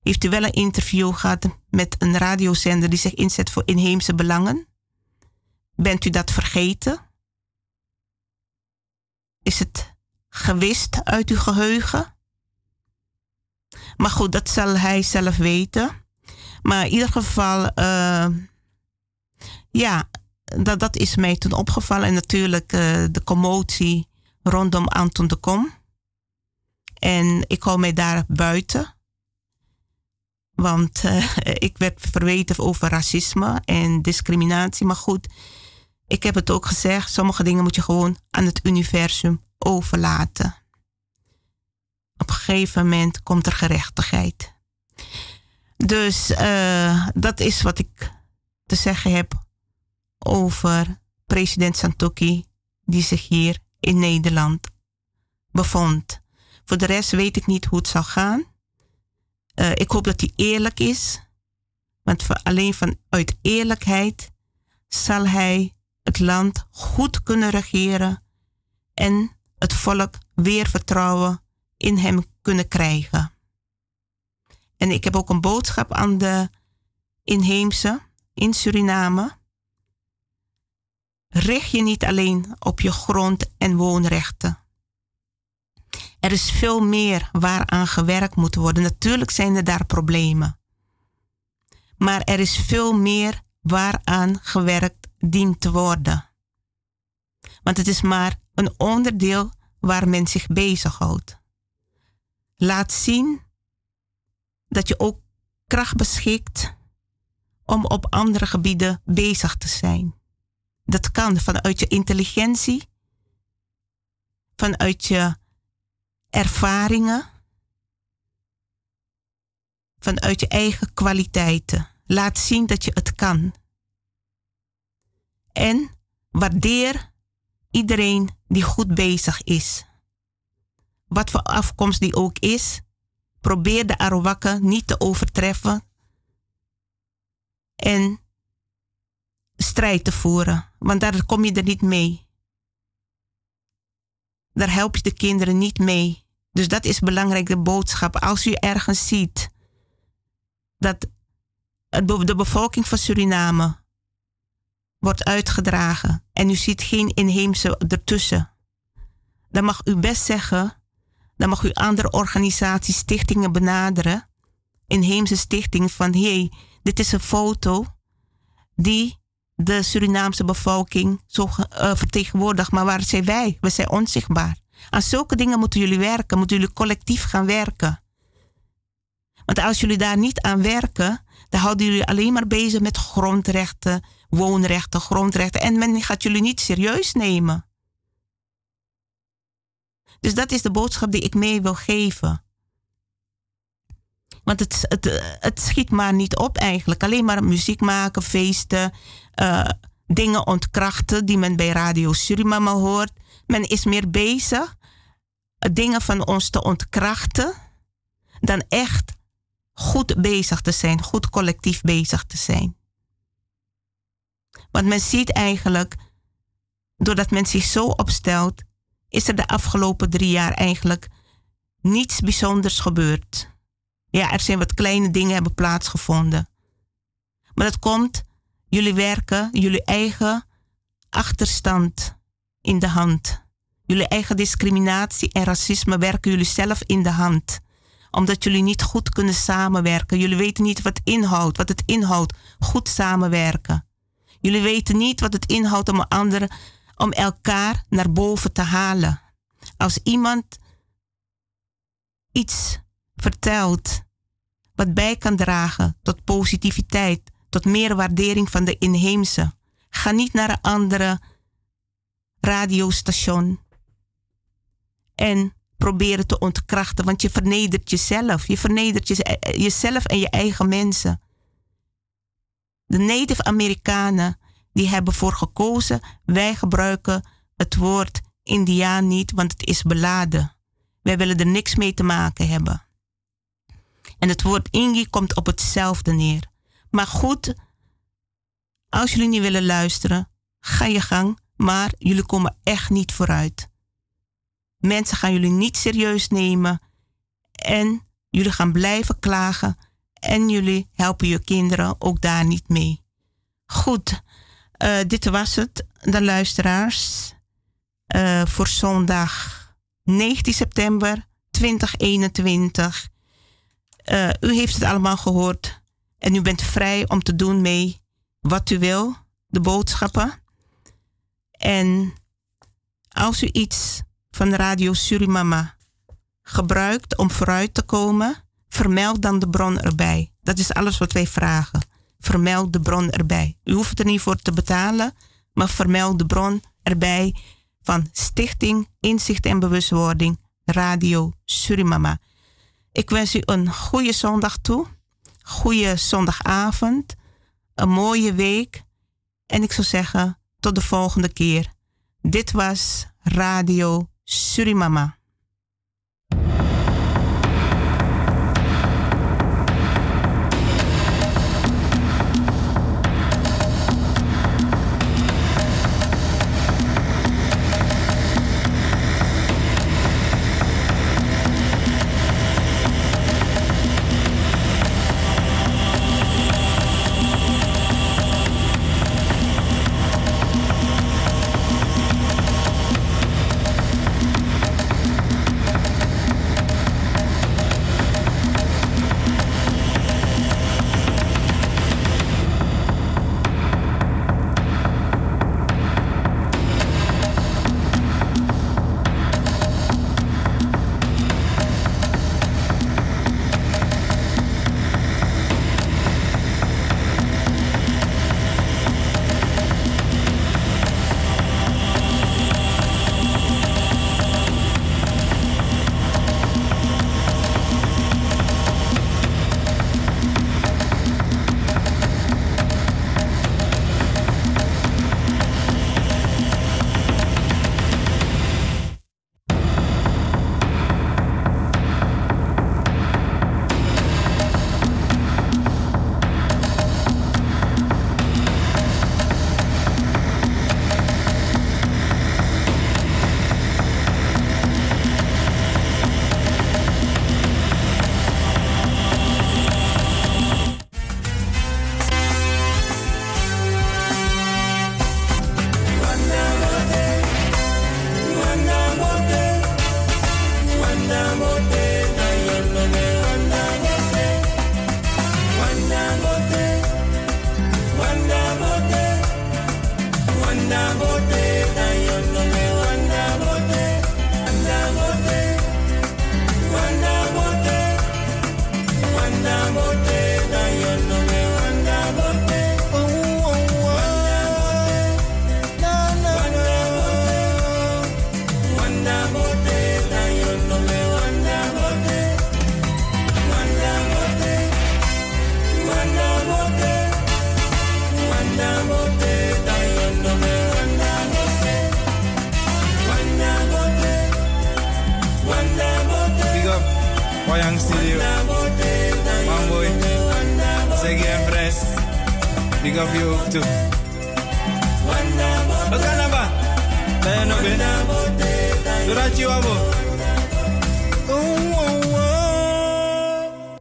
Speaker 3: heeft u wel een interview gehad met een radiozender die zich inzet voor inheemse belangen. Bent u dat vergeten? Is het gewist uit uw geheugen? Maar goed, dat zal hij zelf weten. Maar in ieder geval, uh, ja, dat, dat is mij toen opgevallen. En natuurlijk uh, de commotie rondom Anton de Kom. En ik hou mij daar buiten. Want uh, ik werd verweten over racisme en discriminatie. Maar goed, ik heb het ook gezegd. Sommige dingen moet je gewoon aan het universum overlaten. Op een gegeven moment komt er gerechtigheid. Dus uh, dat is wat ik te zeggen heb over president Santoki, die zich hier in Nederland bevond. Voor de rest weet ik niet hoe het zal gaan. Uh, ik hoop dat hij eerlijk is. Want alleen vanuit eerlijkheid zal hij het land goed kunnen regeren en het volk weer vertrouwen in hem kunnen krijgen. En ik heb ook een boodschap aan de inheemse in Suriname. Richt je niet alleen op je grond- en woonrechten. Er is veel meer waaraan gewerkt moet worden. Natuurlijk zijn er daar problemen. Maar er is veel meer waaraan gewerkt dient te worden. Want het is maar een onderdeel waar men zich bezighoudt. Laat zien dat je ook kracht beschikt om op andere gebieden bezig te zijn. Dat kan vanuit je intelligentie, vanuit je ervaringen, vanuit je eigen kwaliteiten. Laat zien dat je het kan. En waardeer iedereen die goed bezig is. Wat voor afkomst die ook is, probeer de Arawakken niet te overtreffen en strijd te voeren, want daar kom je er niet mee. Daar help je de kinderen niet mee. Dus dat is belangrijk, de boodschap. Als u ergens ziet dat de bevolking van Suriname wordt uitgedragen en u ziet geen inheemse ertussen, dan mag u best zeggen, dan mag u andere organisaties, stichtingen benaderen, inheemse stichting van hé, hey, dit is een foto die de Surinaamse bevolking zo uh, vertegenwoordigt, maar waar zijn wij? We zijn onzichtbaar. Aan zulke dingen moeten jullie werken, moeten jullie collectief gaan werken. Want als jullie daar niet aan werken, dan houden jullie alleen maar bezig met grondrechten, woonrechten, grondrechten. En men gaat jullie niet serieus nemen. Dus dat is de boodschap die ik mee wil geven. Want het, het, het schiet maar niet op eigenlijk. Alleen maar muziek maken, feesten, uh, dingen ontkrachten die men bij Radio Suriname hoort. Men is meer bezig dingen van ons te ontkrachten dan echt goed bezig te zijn, goed collectief bezig te zijn. Want men ziet eigenlijk, doordat men zich zo opstelt, is er de afgelopen drie jaar eigenlijk niets bijzonders gebeurd. Ja, er zijn wat kleine dingen hebben plaatsgevonden. Maar dat komt, jullie werken, jullie eigen achterstand in de hand. Jullie eigen discriminatie en racisme werken jullie zelf in de hand. Omdat jullie niet goed kunnen samenwerken. Jullie weten niet wat inhoudt, wat het inhoudt goed samenwerken. Jullie weten niet wat het inhoudt om anderen, om elkaar naar boven te halen. Als iemand iets vertelt wat bij kan dragen tot positiviteit, tot meer waardering van de inheemse, ga niet naar een andere radiostation en proberen te ontkrachten, want je vernedert jezelf. Je vernedert jezelf en je eigen mensen. De Native Amerikanen die hebben voor gekozen, wij gebruiken het woord Indiaan niet, want het is beladen. Wij willen er niks mee te maken hebben. En het woord Ingi komt op hetzelfde neer. Maar goed, als jullie niet willen luisteren, ga je gang, maar jullie komen echt niet vooruit. Mensen gaan jullie niet serieus nemen en jullie gaan blijven klagen en jullie helpen je kinderen ook daar niet mee. Goed, uh, dit was het, de luisteraars, uh, voor zondag 19 september 2021. Uh, u heeft het allemaal gehoord en u bent vrij om te doen mee wat u wil, de boodschappen. En als u iets van Radio Surimama gebruikt om vooruit te komen, vermeld dan de bron erbij. Dat is alles wat wij vragen. Vermeld de bron erbij. U hoeft er niet voor te betalen, maar vermeld de bron erbij van Stichting Inzicht en Bewustwording Radio Surimama. Ik wens u een goede zondag toe, goede zondagavond, een mooie week en ik zou zeggen tot de volgende keer. Dit was Radio Surimama.